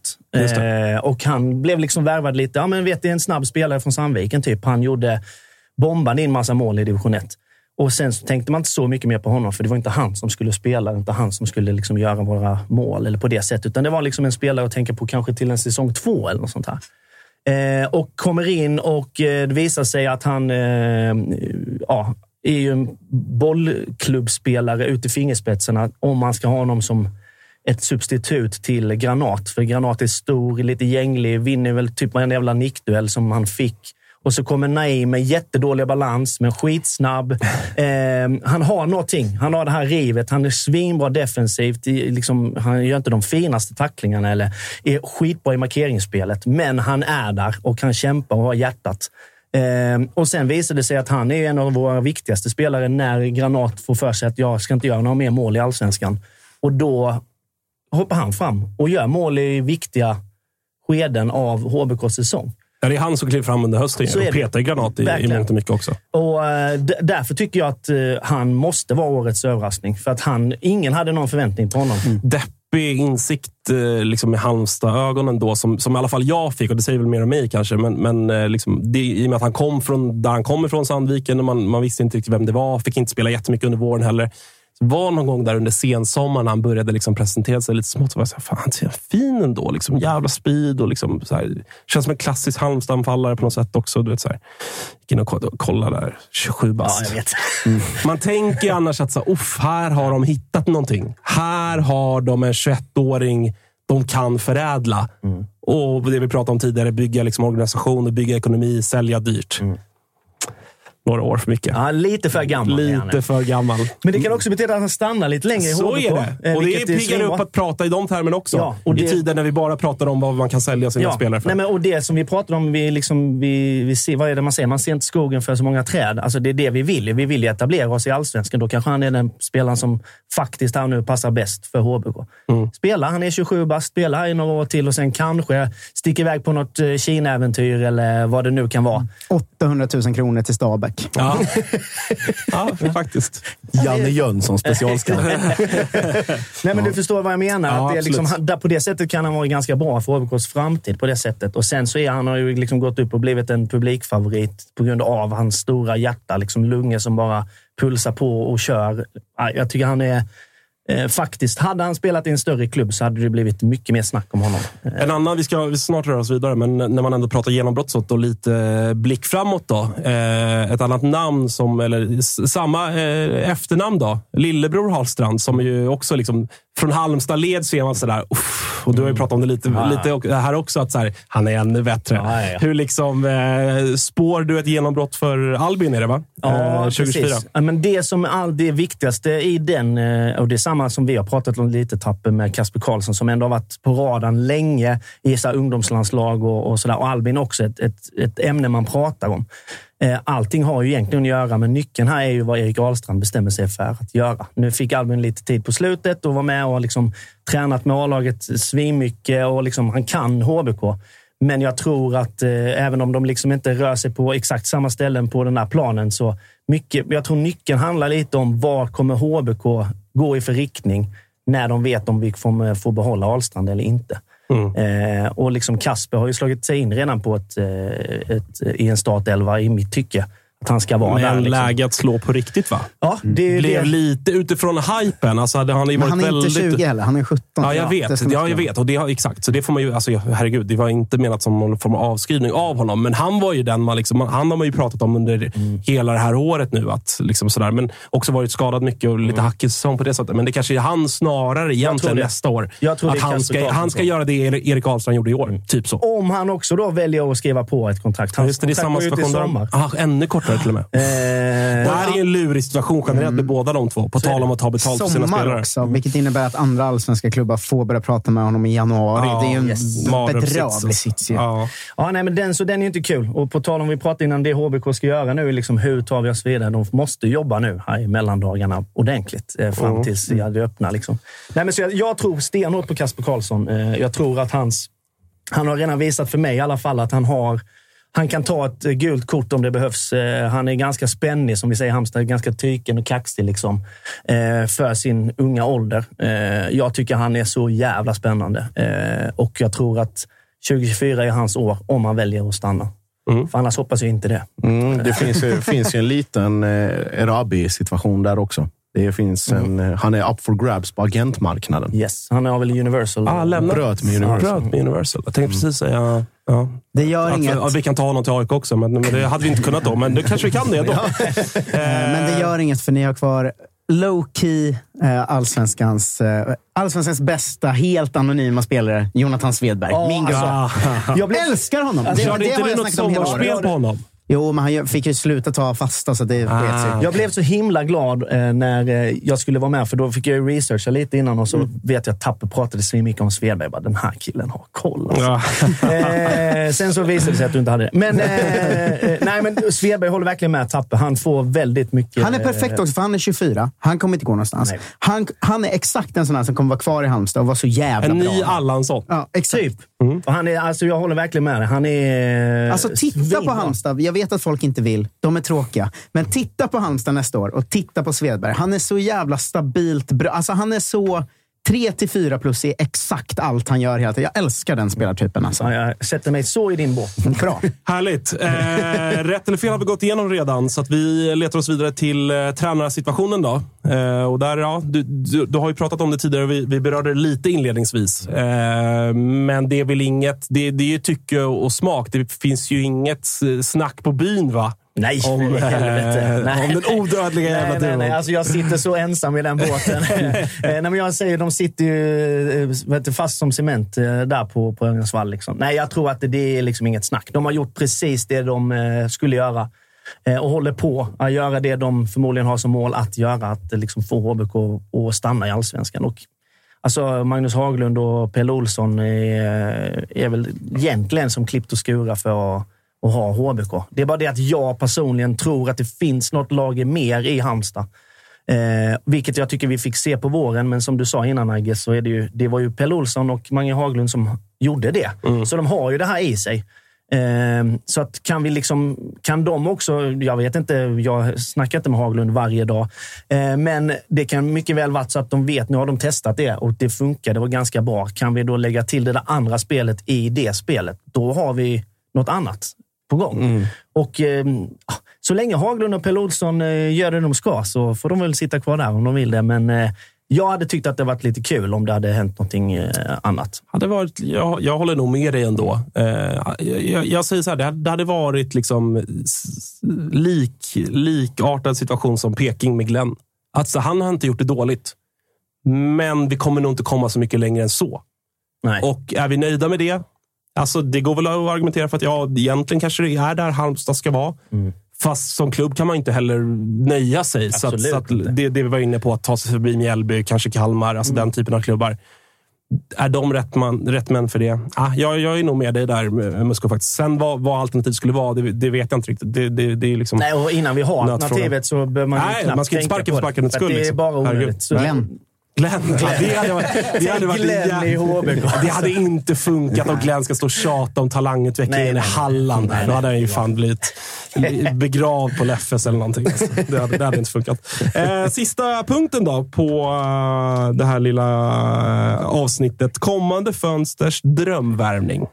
[SPEAKER 4] Och han blev liksom värvad lite. Ja, men vet, det är en snabb spelare från Sandviken. Typ. Han gjorde bombade in massa mål i division 1. Och sen så tänkte man inte så mycket mer på honom, för det var inte han som skulle spela. Inte han som skulle liksom göra våra mål eller på det sättet. Utan det var liksom en spelare att tänka på kanske till en säsong två eller något sånt här. Eh, och kommer in och eh, det visar sig att han eh, ja, är ju en bollklubbspelare ut i fingerspetsarna om man ska ha honom som ett substitut till Granat. För Granat är stor, lite gänglig, vinner väl typ en jävla nickduell som han fick. Och så kommer Naim med jättedålig balans, men skitsnabb. Eh, han har någonting. Han har det här rivet. Han är svinbra defensivt. I, liksom, han gör inte de finaste tacklingarna eller är skitbra i markeringsspelet. Men han är där och han kämpar och har hjärtat. Eh, och sen visade det sig att han är en av våra viktigaste spelare när Granat får för sig att jag ska inte göra några mer mål i allsvenskan. Och då hoppar han fram och gör mål i viktiga skeden av HBKs säsong.
[SPEAKER 1] Ja, det är han som kliver fram under hösten
[SPEAKER 4] Så
[SPEAKER 1] och petar granat i, i mångt och mycket också.
[SPEAKER 4] Och eh, därför tycker jag att eh, han måste vara årets överraskning. För att han, ingen hade någon förväntning på honom.
[SPEAKER 1] Deppig insikt eh, liksom med Halmstad-ögonen då, som, som i alla fall jag fick. Och det säger väl mer om mig kanske. Men, men liksom, det, i och med att han kom från där han kommer från, Sandviken, och man, man visste inte riktigt vem det var. Fick inte spela jättemycket under våren heller. Var någon gång där under sensommaren när han började liksom presentera sig lite smått. Så var jag så här, fan, han ser fin ändå. Liksom, jävla speed och liksom, så här, känns som en klassisk Halmstad-anfallare på något sätt också. Du vet, så här. Gick in och ko- kollade där. 27
[SPEAKER 4] Ja,
[SPEAKER 1] bast.
[SPEAKER 4] jag vet.
[SPEAKER 1] Man tänker ju annars att så, här, "Uff, här har de hittat någonting. Här har de en 21-åring de kan förädla. Och det vi pratade om tidigare, bygga liksom organisationer, bygga ekonomi, sälja dyrt. Några år för mycket.
[SPEAKER 4] Ja, lite för gammal.
[SPEAKER 1] Lite för gammal.
[SPEAKER 4] Men det kan också betyda att han stannar lite längre i
[SPEAKER 1] Så
[SPEAKER 4] HBK.
[SPEAKER 1] är det.
[SPEAKER 4] eh,
[SPEAKER 1] Och det piggar upp att prata i de termerna också.
[SPEAKER 4] Ja, och
[SPEAKER 1] I
[SPEAKER 4] det-
[SPEAKER 1] tider när vi bara pratar om vad man kan sälja sina spelare för.
[SPEAKER 4] Nej, men, och det som vi pratade om, vi, liksom, vi, vi ser, vad är det man säger? Man ser inte skogen för så många träd. Alltså, det är det vi vill. Vi vill ju etablera oss i allsvenskan. Då kanske han är den spelaren som faktiskt här nu passar bäst för HBK.
[SPEAKER 1] Mm.
[SPEAKER 4] Spela, han är 27 bast, spela här i några år till och sen kanske sticker iväg på något eh, Kina-äventyr eller vad det nu kan vara.
[SPEAKER 2] 800 000 kronor till Stabäck.
[SPEAKER 1] Ja. ja, faktiskt.
[SPEAKER 5] Janne Jönsson specialscout.
[SPEAKER 4] Nej, men du förstår vad jag menar.
[SPEAKER 1] Ja,
[SPEAKER 4] att det är liksom, där på det sättet kan han vara ganska bra för HBKs framtid. på det sättet. Och Sen så är han har ju liksom gått upp och blivit en publikfavorit på grund av hans stora hjärta. Liksom lungor som bara pulsar på och kör. Ja, Jag tycker han är... Eh, faktiskt, hade han spelat i en större klubb så hade det blivit mycket mer snack om honom. Eh,
[SPEAKER 1] En annan, vi ska vi snart röra oss vidare, men när man ändå pratar genombrott så och lite eh, blick framåt då. Eh, ett annat namn, som, eller samma eh, efternamn då. Lillebror Hallstrand, som ju också liksom, från Halmstad led så är man sådär, uff, och du har ju pratat om det lite, lite och- här också, att så här, han är ännu bättre.
[SPEAKER 4] Ja, ja.
[SPEAKER 1] Hur liksom, eh, spår du ett genombrott för Albin, är det va?
[SPEAKER 4] Ja,
[SPEAKER 1] Eh, 2024.
[SPEAKER 4] precis. Ja, Men det som är det viktigaste i den, eh, och det är samma som vi har pratat om lite, Tappe, med Kasper Karlsson, som ändå har varit på radarn länge i så ungdomslandslag och, och sådär. Och Albin också ett, ett, ett ämne man pratar om. Eh, allting har ju egentligen att göra, men nyckeln här är ju vad Erik Ahlstrand bestämmer sig för att göra. Nu fick Albin lite tid på slutet och var med och har liksom tränat med A-laget svinmycket och liksom, han kan HBK. Men jag tror att eh, även om de liksom inte rör sig på exakt samma ställen på den här planen, så mycket, jag tror nyckeln handlar lite om vad kommer HBK gå i för riktning när de vet om vi får, får behålla Ahlstrand eller inte. Mm. Eh, och liksom Kasper har ju slagit sig in redan på ett, eh, ett, i en startelva i mitt tycke. Att han ska vara
[SPEAKER 1] Men
[SPEAKER 4] där. Liksom.
[SPEAKER 1] läge att slå på riktigt va?
[SPEAKER 4] Ja, det är
[SPEAKER 1] Blev
[SPEAKER 4] det.
[SPEAKER 1] lite utifrån hypen. Alltså, hade han,
[SPEAKER 2] Men han är inte
[SPEAKER 1] väldigt...
[SPEAKER 2] 20 heller, han är 17.
[SPEAKER 1] Ja, jag vet. Ja, jag vet. Och det, exakt. Så det får man ju, alltså, herregud, det var inte menat som någon form av avskrivning av honom. Men han var ju den man, liksom, han har man ju pratat om under
[SPEAKER 2] Mm.
[SPEAKER 1] hela det här året nu. Att, liksom, sådär. Men också varit skadad mycket och lite hackig säsong på det sättet. Men det kanske är han snarare egentligen nästa år. Att han ska, han ska göra det Erik Ahlstrand gjorde i år. Typ så.
[SPEAKER 4] Om han också då väljer att skriva på ett kontrakt.
[SPEAKER 1] Ja,
[SPEAKER 4] Hans
[SPEAKER 1] Just det, det är samma
[SPEAKER 4] går ju
[SPEAKER 1] där.
[SPEAKER 4] sommar.
[SPEAKER 1] Ah, ännu kortare till och med.
[SPEAKER 4] Eh,
[SPEAKER 1] Det här är en lurig situation generellt med båda de två. På tal om att ta betalt för sina spelare.
[SPEAKER 2] också, vilket innebär att andra allsvenska klubbar får börja prata med honom i januari.
[SPEAKER 1] Ja,
[SPEAKER 2] det är ju en
[SPEAKER 1] yes.
[SPEAKER 2] bedrövlig
[SPEAKER 1] alltså.
[SPEAKER 2] sits.
[SPEAKER 1] Ja.
[SPEAKER 4] Ja, nej, men den, så den är inte kul. Och på tal om vi pratade innan, det HBK ska göra nu är liksom hur tar vi oss vidare? De måste jobba nu här i mellandagarna ordentligt eh, fram
[SPEAKER 1] Mm.
[SPEAKER 4] tills ja, det öppnar. Liksom. Nej, men så jag, jag tror stenhårt på Kasper Karlsson. Eh, jag tror att hans... Han har redan visat för mig i alla fall att han har han kan ta ett eh, gult kort om det behövs. Eh, Han är ganska spännig, som vi säger i Halmstad. Ganska tyken och kaxig liksom, eh, för sin unga ålder. Jag tycker han är så jävla spännande. Och jag tror att 2024 är hans år om han väljer att stanna. För annars hoppas jag inte det.
[SPEAKER 5] Mm, det finns ju, finns ju en liten Erabi-situation där också. Det finns en, eh, han är up for grabs på agentmarknaden.
[SPEAKER 4] Yes, han har väl Universal.
[SPEAKER 1] Ah, lämnat.
[SPEAKER 5] Bröt med Universal.
[SPEAKER 1] Bröt med Universal. Jag tänkte precis säga... Ja.
[SPEAKER 2] Det gör
[SPEAKER 1] Att,
[SPEAKER 2] inget.
[SPEAKER 1] ja, vi kan ta honom till AIK också, men, men det hade vi inte kunnat då. Men det kanske vi kan det ändå.
[SPEAKER 2] Eh, Men det gör inget, för ni har kvar low-key eh, allsvenskans, eh, allsvenskans bästa, helt anonyma spelare, Jonathan Svedberg.
[SPEAKER 4] Ja,
[SPEAKER 2] Min gubbe.
[SPEAKER 4] alltså, Jag blev-
[SPEAKER 2] Älskar honom!
[SPEAKER 4] Alltså,
[SPEAKER 1] Körde inte
[SPEAKER 2] har
[SPEAKER 1] du
[SPEAKER 2] jag
[SPEAKER 1] något sommarspel på honom?
[SPEAKER 2] Jo, men han fick ju sluta ta fasta, så det sket sig.
[SPEAKER 1] Ah.
[SPEAKER 4] Jag blev så himla glad eh, när eh, jag skulle vara med, för då fick jag ju researcha lite innan och så
[SPEAKER 1] Mm.
[SPEAKER 4] vet jag att Tapper pratade så mycket om Svedberg. Jag Bara, den här killen har koll. Alltså.
[SPEAKER 1] Ja.
[SPEAKER 4] Eh, sen så visade det sig att du inte hade det. Men, eh, eh, nej, men Svedberg håller verkligen med Tapper. Han får väldigt mycket...
[SPEAKER 2] Han är perfekt också, för han är 24. Han kommer inte gå någonstans. Han, han är exakt en sån här som kommer vara kvar i Halmstad och vara så jävla
[SPEAKER 1] En
[SPEAKER 2] bra.
[SPEAKER 1] ny Allansson.
[SPEAKER 2] Ja, exakt.
[SPEAKER 4] Typ. Och han är, alltså, jag håller verkligen med dig. Han är...
[SPEAKER 2] Alltså titta på
[SPEAKER 4] svinbra.
[SPEAKER 2] Halmstad. Jag vet vet att folk inte vill. De är tråkiga. Men titta på Halmstad nästa år och titta på Svedberg. Han är så jävla stabilt bra. Alltså han är så... 3 till 4 plus är exakt allt han gör hela tiden. Jag älskar den spelartypen. Alltså.
[SPEAKER 4] Ja, jag sätter mig så i din båt.
[SPEAKER 2] Bra.
[SPEAKER 1] Härligt. Eh, rätt eller fel har vi gått igenom redan, så att vi letar oss vidare till eh, tränarsituationen. Då. Eh, och där, ja, du, du, du har ju pratat om det tidigare och vi, vi berörde det lite inledningsvis. Eh, men det är väl inget... Det, det är ju tycke och smak. Det finns ju inget snack på byn, va?
[SPEAKER 4] Nej,
[SPEAKER 1] Om, eh,
[SPEAKER 4] Nej.
[SPEAKER 1] om den odödliga jävla
[SPEAKER 4] nej, nej, nej.
[SPEAKER 1] duon.
[SPEAKER 4] Alltså jag sitter så ensam i den båten. Eh, nej, men jag säger, de sitter ju eh, du, fast som cement eh, där på, på Örnsköldsvall. Liksom. Nej, jag tror att det, det är liksom inget snack. De har gjort precis det de skulle göra och håller på att göra det de förmodligen har som mål att göra. Att liksom få HBK att stanna i allsvenskan. Och, alltså, Magnus Haglund och Pelle Olsson är, är väl egentligen som klippt och skura för att att ha HBK. Det är bara det att jag personligen tror att det finns något lager mer i Halmstad. Eh, vilket jag tycker vi fick se på våren, men som du sa innan Agge, så är det ju, det var ju Pelle Olsson och Mange Haglund som gjorde det. Så de har ju det här i sig. Eh, så att kan vi liksom, kan de också, jag vet inte, jag snackar inte med Haglund varje dag, eh, men det kan mycket väl vara så att de vet, nu har de testat det och det funkar, det var ganska bra. Kan vi då lägga till det där andra spelet i det spelet, då har vi något annat på gång. Och eh, så länge Haglund och Pelle Olsson eh, gör det de ska så får de väl sitta kvar där om de vill det. Men eh, jag hade tyckt att det varit lite kul om det hade hänt någonting eh, annat.
[SPEAKER 1] hade varit, jag, jag håller nog med dig ändå. Eh, jag, jag säger så här, det hade, det hade varit liksom lik, likartad situation som Peking med Glenn. Alltså, han har inte gjort det dåligt, men vi kommer nog inte komma så mycket längre än så.
[SPEAKER 4] Nej.
[SPEAKER 1] Och är vi nöjda med det? Alltså, det går väl att argumentera för att ja, egentligen kanske det är där Halmstad ska vara. Fast som klubb kan man inte heller nöja sig. Så, att, så att det, det vi var inne på, att ta sig förbi Mjällby, kanske Kalmar, alltså den typen av klubbar. är de rätt, man, rätt män för det? Ah, jag, jag är nog med dig där, Musko. Faktiskt. Sen vad, vad alternativet skulle vara, det, det vet jag inte riktigt. Det, det, det är liksom
[SPEAKER 4] Nej, och innan vi har alternativet så behöver man ju
[SPEAKER 1] Nej,
[SPEAKER 4] knappt
[SPEAKER 1] man ska inte sparka
[SPEAKER 4] på
[SPEAKER 1] för
[SPEAKER 4] det.
[SPEAKER 1] sparkandets skull,
[SPEAKER 4] Det är
[SPEAKER 1] liksom.
[SPEAKER 4] bara onödigt.
[SPEAKER 2] Glenn.
[SPEAKER 1] Glenn. Ja, det hade varit, det hade varit
[SPEAKER 4] Glenn i HBK.
[SPEAKER 1] Det hade inte funkat om Glenn ska stå och tjata om talangutvecklingen i
[SPEAKER 4] nej, nej.
[SPEAKER 1] Halland.
[SPEAKER 4] Nej,
[SPEAKER 1] Då hade han ju fan blivit begravd på Leffes eller någonting. Alltså, det, hade, det hade inte funkat. Eh, sista punkten då på eh, det här lilla eh, avsnittet. Kommande fönsters drömvärvning.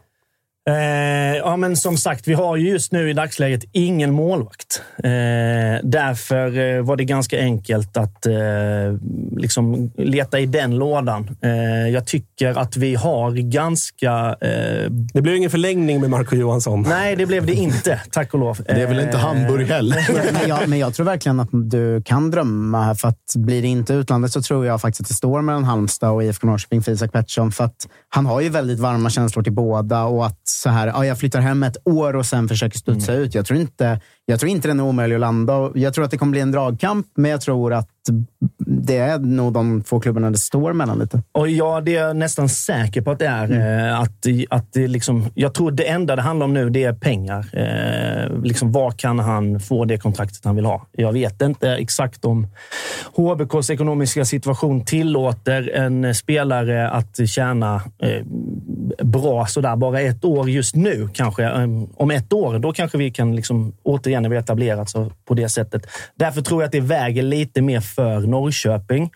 [SPEAKER 4] Eh, ja, men som sagt, vi har ju just nu i dagsläget ingen målvakt. Eh, därför eh, var det ganska enkelt att eh, liksom leta i den lådan. Eh, jag tycker att vi har ganska... Eh,
[SPEAKER 1] Det blev ingen förlängning med Marco Johansson.
[SPEAKER 4] nej, det blev det inte, tack och lov.
[SPEAKER 5] Det är väl inte Hamburg heller?
[SPEAKER 2] men, jag, men jag tror verkligen att du kan drömma här. För att blir det inte utlandet så tror jag faktiskt att det står mellan Halmstad och IFK Norrköping för Isak Pettersson. För att han har ju väldigt varma känslor till båda och att så här, ja, jag flyttar hem ett år och sen försöker studsa ut. Jag tror, inte, jag tror inte den är omöjlig att landa. Jag tror att det kommer bli en dragkamp, men jag tror att det är nog de två klubbarna det står mellan lite.
[SPEAKER 4] Och ja, det är jag nästan säker på att det är. Eh, att, att det liksom, jag tror det enda det handlar om nu, det är pengar. Eh, liksom, var kan han få det kontraktet han vill ha? Jag vet inte exakt om HBKs ekonomiska situation tillåter en spelare att tjäna eh, bra sådär bara ett år just nu kanske. Ehm, om ett år, då kanske vi kan liksom, återigen när vi etablerat så på det sättet. Därför tror jag att det väger lite mer för Norrköping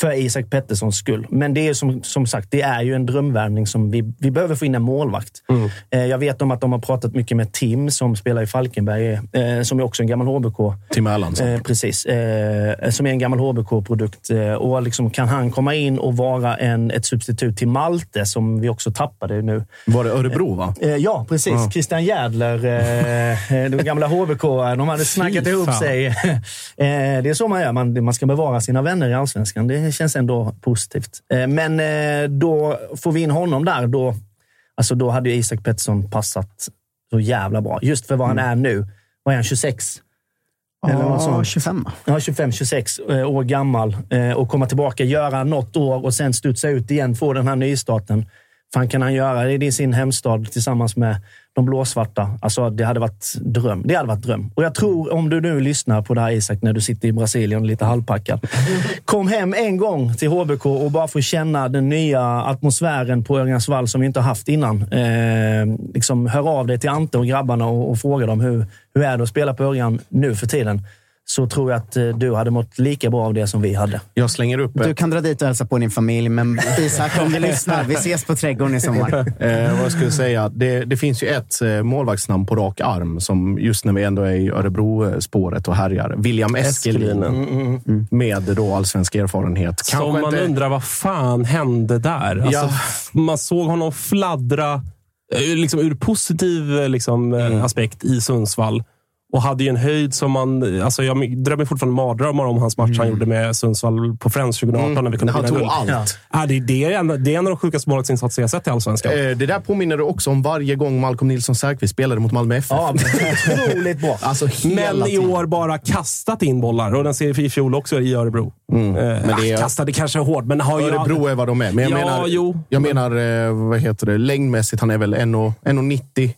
[SPEAKER 4] för Isak Petterssons skull. Men det är som, som sagt, det är ju en drömvärvning som vi, vi behöver få in en målvakt. Eh, jag vet om att de har pratat mycket med Tim som spelar i Falkenberg, eh, som är också en gammal HBK.
[SPEAKER 5] Tim Erlandsson.
[SPEAKER 4] Eh, precis. Eh, som är en gammal HBK-produkt. Eh, och liksom, kan han komma in och vara en, ett substitut till Malte, som vi också tappade nu.
[SPEAKER 5] Var det Örebro, va?
[SPEAKER 4] Eh, ja, precis.
[SPEAKER 5] Ja.
[SPEAKER 4] Christian Jädler, eh, de gamla HBK, de hade snackat ihop sig. det är så man gör. Man, man ska bevara sina vänner i allsvenskan. Det känns ändå positivt. Eh, men eh, då får vi in honom där. Då, alltså då hade ju Isak Pettersson passat så jävla bra. Just för vad han är nu. Vad är han? 26? Eller något
[SPEAKER 2] Ja,
[SPEAKER 4] sånt.
[SPEAKER 2] 25.
[SPEAKER 4] Ja, 25-26 eh, år gammal och komma tillbaka, göra något år och sen studsa ut igen, få den här nystarten. Fan kan han göra det i sin hemstad tillsammans med de blåsvarta? Alltså, det hade varit dröm. Det hade varit dröm. Och jag tror, om du nu lyssnar på det här Isak, när du sitter i Brasilien lite halvpackad. Kom hem en gång till HBK och bara få känna den nya atmosfären på Örjansvall som vi inte har haft innan. Eh, liksom, hör av dig till Ante och grabbarna och, och fråga dem hur, hur är det att spela på Örjan nu för tiden. Så tror jag att eh, du hade mått lika bra av det som vi hade.
[SPEAKER 5] Jag slänger upp
[SPEAKER 2] Du kan dra dit och hälsa på din familj, men Isak, om du lyssnar, vi ses på Trädgården i sommar.
[SPEAKER 5] Eh, vad jag skulle säga, det, det finns ju ett eh, målvaktsnamn på rak arm som just när vi ändå är i Örebro-spåret och härjar. William Eskelinen.
[SPEAKER 1] Eskelinen.
[SPEAKER 5] Med då allsvensk erfarenhet.
[SPEAKER 1] Som man
[SPEAKER 5] inte-
[SPEAKER 1] undrar, vad fan hände där? Alltså,
[SPEAKER 5] Ja.
[SPEAKER 1] Man såg honom fladdra eh, liksom, ur positiv liksom,
[SPEAKER 5] Mm.
[SPEAKER 1] aspekt i Sundsvall. Och hade ju en höjd som man... Alltså jag drömmer fortfarande mardrömmar om hans match han gjorde med Sundsvall på Friends 2018 när vi kunde
[SPEAKER 5] Mm. Han
[SPEAKER 1] vinna
[SPEAKER 5] tog allt.
[SPEAKER 1] Ja, det, är- det, är en, det är en av de sjukaste målvaktsinsatser jag sett i Allsvenskan.
[SPEAKER 5] Eh, Det där påminner också om varje gång Malcolm Nilsson Säfqvist spelade mot Malmö FF.
[SPEAKER 4] Ja, otroligt bra.
[SPEAKER 5] Alltså
[SPEAKER 1] Men i
[SPEAKER 5] tiden.
[SPEAKER 1] år bara kastat in bollar. Och den ser vi i fjol också i Örebro.
[SPEAKER 5] Mm.
[SPEAKER 1] Eh,
[SPEAKER 5] Men det är-
[SPEAKER 1] Kastade kanske hårt, men har.
[SPEAKER 5] Örebro är vad de är. Men jag
[SPEAKER 1] Ja,
[SPEAKER 5] menar,
[SPEAKER 1] jo.
[SPEAKER 5] jag menar eh, vad heter det? längdmässigt, han är väl 1,90.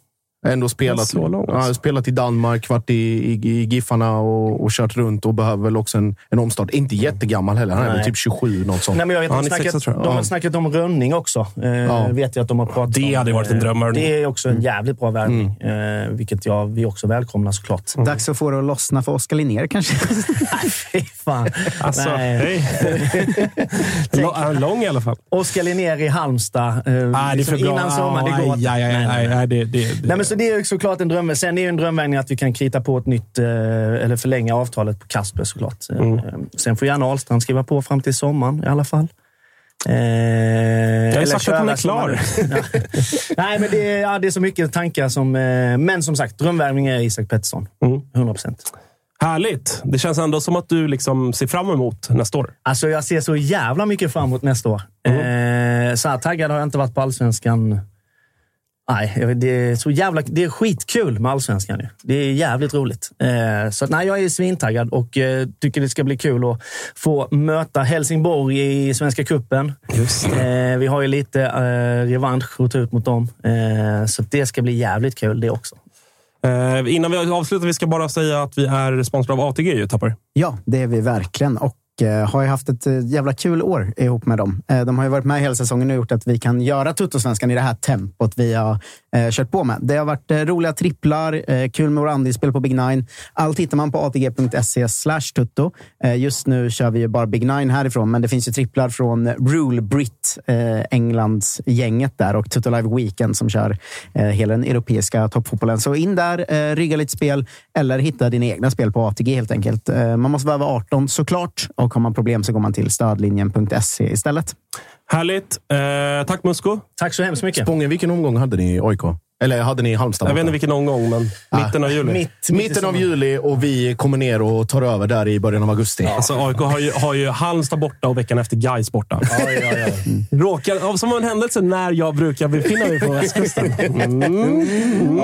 [SPEAKER 5] Ändå spelat, ja, spelat i Danmark, varit i, i, i Giffarna och, och kört runt och behöver väl också en, en omstart. Inte jättegammal heller. Han är
[SPEAKER 4] Nej.
[SPEAKER 5] väl typ 27, något sånt.
[SPEAKER 4] Nej, men jag vet,
[SPEAKER 1] Ja,
[SPEAKER 4] de,
[SPEAKER 1] han är
[SPEAKER 4] snackat, de har
[SPEAKER 5] Ja.
[SPEAKER 4] snackat om Rönning också. Eh,
[SPEAKER 5] Ja.
[SPEAKER 4] vet jag att de har pratat
[SPEAKER 1] Det
[SPEAKER 4] om.
[SPEAKER 1] hade varit en
[SPEAKER 4] Eh,
[SPEAKER 1] drömvärvning.
[SPEAKER 4] Det är också en jävligt bra värvning, eh, vilket jag, vi också välkomnar såklart.
[SPEAKER 2] Dags att få det att lossna för Oskar Linnér kanske.
[SPEAKER 4] Fy fan.
[SPEAKER 1] Alltså,
[SPEAKER 4] Nej.
[SPEAKER 1] hej. Lång- är lång i alla fall.
[SPEAKER 4] Oskar Linnér i Halmstad. Eh,
[SPEAKER 1] Nej, det är
[SPEAKER 4] liksom
[SPEAKER 1] för bra.
[SPEAKER 4] Innan sommaren, det går
[SPEAKER 1] Aj, aj, aj,
[SPEAKER 4] Nej, nej,
[SPEAKER 1] aj,
[SPEAKER 4] nej.
[SPEAKER 1] aj, det, det, det.
[SPEAKER 4] Nej, men så det är ju såklart en dröm. Sen är ju en drömvärvning att vi kan krita på ett nytt, eh, eller förlänga avtalet på Kasper såklart. Eh,
[SPEAKER 1] Mm.
[SPEAKER 4] Sen får gärna Ahlstrand skriva på fram till sommaren i alla fall. Eh,
[SPEAKER 1] Jag har
[SPEAKER 4] eller
[SPEAKER 1] sagt att han är klar.
[SPEAKER 4] Ja. Nej, men det är, ja, det är så mycket tankar som... Eh, men som sagt, drömvärvning är Isak Pettersson.
[SPEAKER 1] Mm.
[SPEAKER 4] 100 procent.
[SPEAKER 1] Härligt. Det känns ändå som att du liksom ser fram emot nästa år.
[SPEAKER 4] Alltså, jag ser så jävla mycket fram emot nästa år.
[SPEAKER 1] Mm.
[SPEAKER 4] Eh, så här taggad har jag inte varit på allsvenskan Nej, det är, så jävla, det är skitkul med allsvenskan. nu. Det är jävligt roligt. Eh, så nej, jag är svintaggad och eh, tycker det ska bli kul att få möta Helsingborg i Svenska Cupen. Eh, vi har ju lite revansch att ta ut mot dem. Så det ska bli jävligt kul det också.
[SPEAKER 1] Innan vi avslutar, vi ska bara säga att vi är sponsrade av ATG ju, Tappar.
[SPEAKER 2] Ja, det är vi verkligen. Och Eh, har ju haft ett eh, jävla kul år ihop med dem. Eh, de har ju varit med hela säsongen och gjort att vi kan göra Tuttosvenskan i det här tempot vi har kört på med. Det har varit roliga tripplar, kul med våra andelsspel på Big Nine. Allt hittar man på atg.se slash tutto. Just nu kör vi ju bara Big Nine härifrån, men det finns ju tripplar från Rule Brit, Englands gänget där och Tutto Live Weekend som kör hela den europeiska toppfotbollen. Så in där, rygga lite spel eller hitta dina egna spel på ATG helt enkelt. Man måste vara 18 såklart och har man problem så går man till stödlinjen.se istället.
[SPEAKER 1] Härligt. Eh, tack Musko.
[SPEAKER 4] Tack så hemskt mycket.
[SPEAKER 5] Spången, vilken omgång hade ni i AIK? Eller hade ni i Halmstad?
[SPEAKER 1] Jag vet inte vilken omgång, men mitten av juli.
[SPEAKER 4] Mitt,
[SPEAKER 5] Mitten av juli och vi kommer ner och tar över där i början av augusti.
[SPEAKER 1] Alltså, AIK har ju, har ju Halmstad borta och veckan efter Gais borta.
[SPEAKER 4] Ja, ja, ja.
[SPEAKER 1] Råkar, av- som en händelse när jag brukar befinna mig på västkusten. Mm.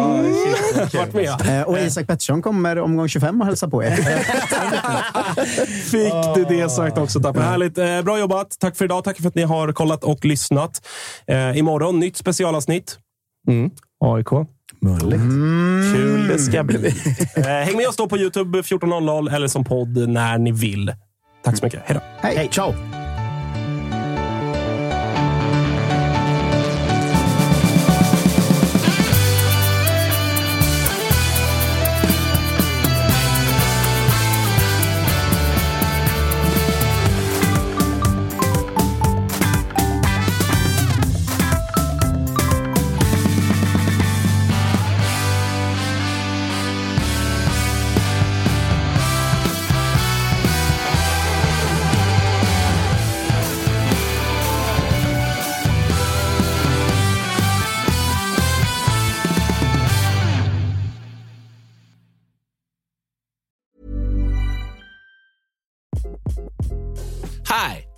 [SPEAKER 1] Varit med.
[SPEAKER 2] Eh, och Isak Pettersson kommer omgång 25 och hälsa på er.
[SPEAKER 1] Fick du det sagt också, Tapper. Härligt. Eh, bra jobbat. Tack för idag. Tack för att ni har kollat och lyssnat. Eh, imorgon, nytt specialavsnitt. AIK. Kul det ska bli. Eh, häng med oss då på Youtube 14.00 eller som podd när ni vill. Tack så mycket. Hej då.
[SPEAKER 2] Hej.
[SPEAKER 5] Ciao!